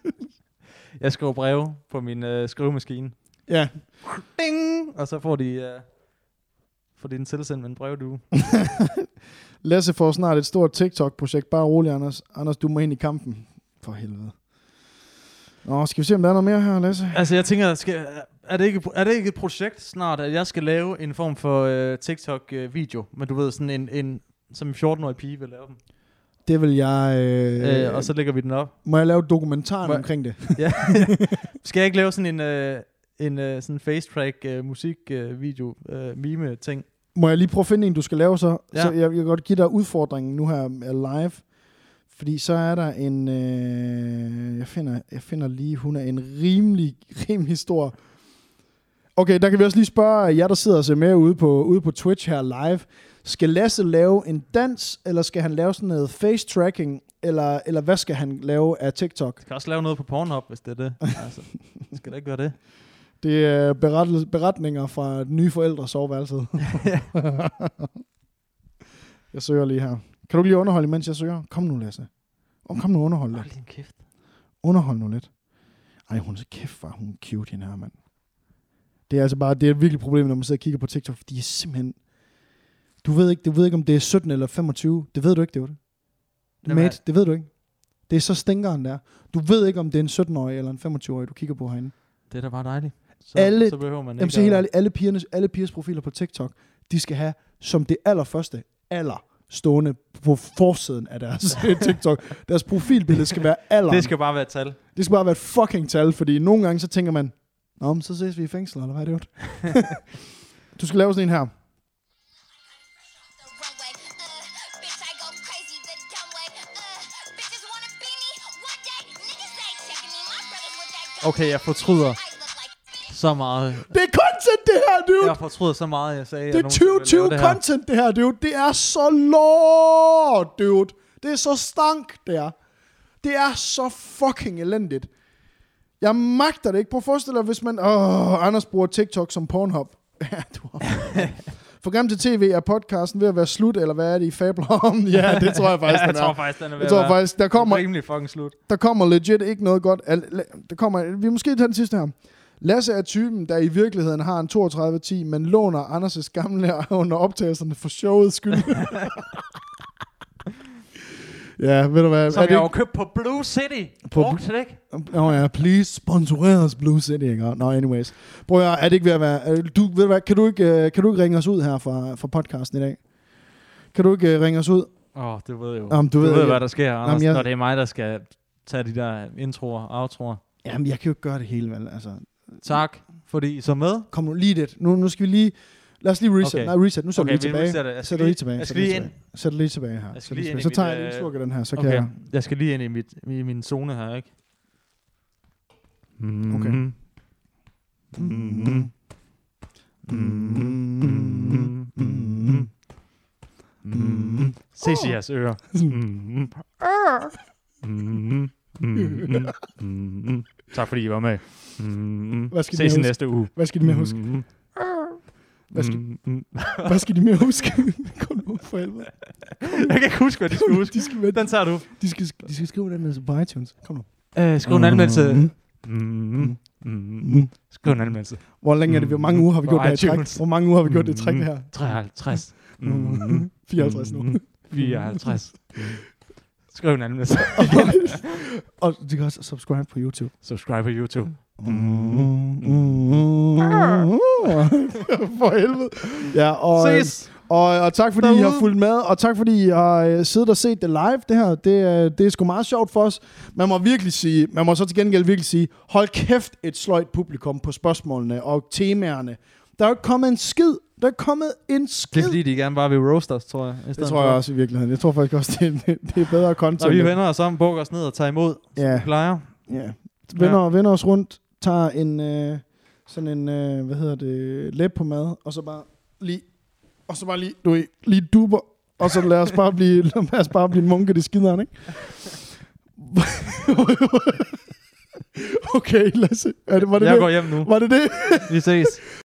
(laughs) Jeg skriver breve på min øh, skrivemaskine. ja, Ding! Og så får de, øh, får de den tilsendt med en brevdue. (laughs) Lasse får snart et stort TikTok-projekt. Bare rolig, Anders. Anders, du må ind i kampen. For helvede. Nå, skal vi se, om der er noget mere her, Lasse? Altså, jeg tænker, skal, er, det ikke, er det ikke et projekt snart, at jeg skal lave en form for øh, TikTok-video? Men du ved, sådan en, en som en 14-årig pige vil lave dem. Det vil jeg... Øh, Øh, og så lægger vi den op. Må jeg lave dokumentaren Må- omkring det? Ja. (laughs) skal jeg ikke lave sådan en, øh, en øh, sådan face track øh, musik øh, video øh, meme ting? Må jeg lige prøve at finde en, du skal lave så? Ja. Så jeg, kan godt give dig udfordringen nu her øh, live. Fordi så er der en... Øh, jeg, finder, jeg finder lige, hun er en rimelig, rimelig stor... Okay, der kan vi også lige spørge jer, der sidder og ser med ude på, ude på Twitch her live. Skal Lasse lave en dans, eller skal han lave sådan noget face tracking, eller, eller hvad skal han lave af TikTok? Kan også lave noget på Pornhub, hvis det er det. altså, skal det ikke være det? Det er berettel- beretninger fra nye forældre soveværelset. (laughs) jeg søger lige her. Kan du lige underholde, mens jeg søger? Kom nu, Lasse. Oh, kom nu, underhold Hold lidt. din kæft. Underhold nu lidt. Ej, hun er så kæft, er hun cute, hende her, mand. Det er altså bare, det er et virkelig problem, når man sidder og kigger på TikTok, fordi de er simpelthen... Du ved ikke, du ved ikke, om det er 17 eller 25. Det ved du ikke, det er det. Jamen, Mate, det ved du ikke. Det er så stinkeren der. Du ved ikke, om det er en 17-årig eller en 25-årig, du kigger på herinde. Det er da bare dejligt. Så, Alle- så behøver man Jamen, ikke så helt ærligt, alle, pigernes, alle pigers profiler på TikTok, de skal have som det allerførste, aller stående på forsiden af deres (laughs) (laughs) TikTok. Deres profilbillede skal være alder. Det skal bare være et tal. det skal bare være et fucking tal, fordi nogle gange så tænker man, Nå, men så ses vi i fængsel, eller hvad er det? (laughs) du skal lave sådan en her. Okay, jeg fortryder så meget. Det er content, det her, dude! Jeg fortryder så meget, jeg sagde. Det er 2020 det content, det her, dude. Det er så lort, dude. Det er så stank, det er. Det er så fucking elendigt. Jeg magter det ikke. Prøv at forestille dig, hvis man... Åh, Anders bruger TikTok som Pornhub. (laughs) Ja, du har... For Grim til TV er podcasten ved at være slut, eller hvad er det, I fabler om? (laughs) Ja, det tror jeg faktisk, (laughs) Ja, jeg den tror er. faktisk, den er ved Jeg tror at være faktisk, der kommer, rimelig fucking slut. der kommer legit ikke noget godt. Der kommer, vi måske tage den sidste her. Lasse er typen, der i virkeligheden har en 32-10, men låner Anders' gamle (laughs) under optagelserne for showets skyld. (laughs) ja, ved du hvad? Som er det jeg har jo købt på Blue City. På Brugt det ikke? Nå ja, please sponsor os Blue City. Ikke? Nå, anyways. Prøv at, er det ikke ved at være... Du, ved du hvad, kan du ikke, øh, kan du ikke ringe os ud her fra, fra podcasten i dag? Kan du ikke øh, ringe os ud? Åh, oh, det ved jeg jo. Jamen, du du ved ved, ikke- hvad der sker, Anders, jeg- når det er mig, der skal tage de der introer og outroer. Jamen, jeg kan jo ikke gøre det hele, vel? Altså, Tak, fordi I så med. kom nu lige lidt. Nu, nu skal vi lige... Lad os lige reset. Okay. Nej, reset. Nu sætter Okay, lige tilbage. resetter. Jeg skal Sætter lige- lige tilbage. jeg skal sætter lige tilbage. Sætter lige tilbage her. Jeg skal Sætter lige ind Så tager jeg lige en sluk af den her, så kan Okay, jeg... jeg skal lige ind i, mit, i min zone her, ikke? Okay. Mm-hmm. Mm-hmm. Mm-hmm. Ses i jeres ører. Mm-hmm. Mm-hmm. Tak fordi I var med. Mm-hmm. Hvad skal de Ses i huske? næste uge. Hvad skal de med huske? Mm-hmm. Hvad skal, Mm-hmm. hvad skal de med huske? Kom nu, for helvede. Jeg kan ikke huske, hvad de skal huske. De skal, med, Den tager du. de skal, de skal skrive den anmeldelse på iTunes. Kom nu. Øh, skriv en anmeldelse. Mm. Mm-hmm. Mm-hmm. Skriv en anmeldelse. Hvor længe er det? Hvor mange uger har vi gjort det her træk? Hvor mange uger har vi gjort det træk det her? 53. Mm. 54 nu. 54. Skriv en anmeldelse. (laughs) Og de kan også subscribe på YouTube. Subscribe på YouTube. (laughs) For helvede. Ja, og, Ses! og, og tak fordi I Derude. har fulgt med, og tak fordi I har øh, siddet og set det live. Det her, det, er- det er sgu meget sjovt for os. Man må virkelig sige, man må så til gengæld virkelig sige, hold kæft et sløjt publikum på spørgsmålene og temaerne. Der er jo ikke kommet en skid. Der er kommet en skid. Det er fordi, de gerne bare vil roast os, tror jeg. det tror jeg også i virkeligheden. Jeg tror faktisk også, det, det, det er bedre content. Og vi vender os om, bukker os ned og tager imod, som Ja. vi plejer. Ja. Vender, ja. vender os rundt, tager en, øh, sådan en, øh, hvad hedder det, læb på mad, og så bare lige, og så bare lige, du lige duber, og så lad os bare blive, (laughs) lad os bare blive munke, det skideren, ikke? (laughs) okay, Lasse, er det, var det Jeg det? går hjem nu. Var det det? Vi ses. (laughs)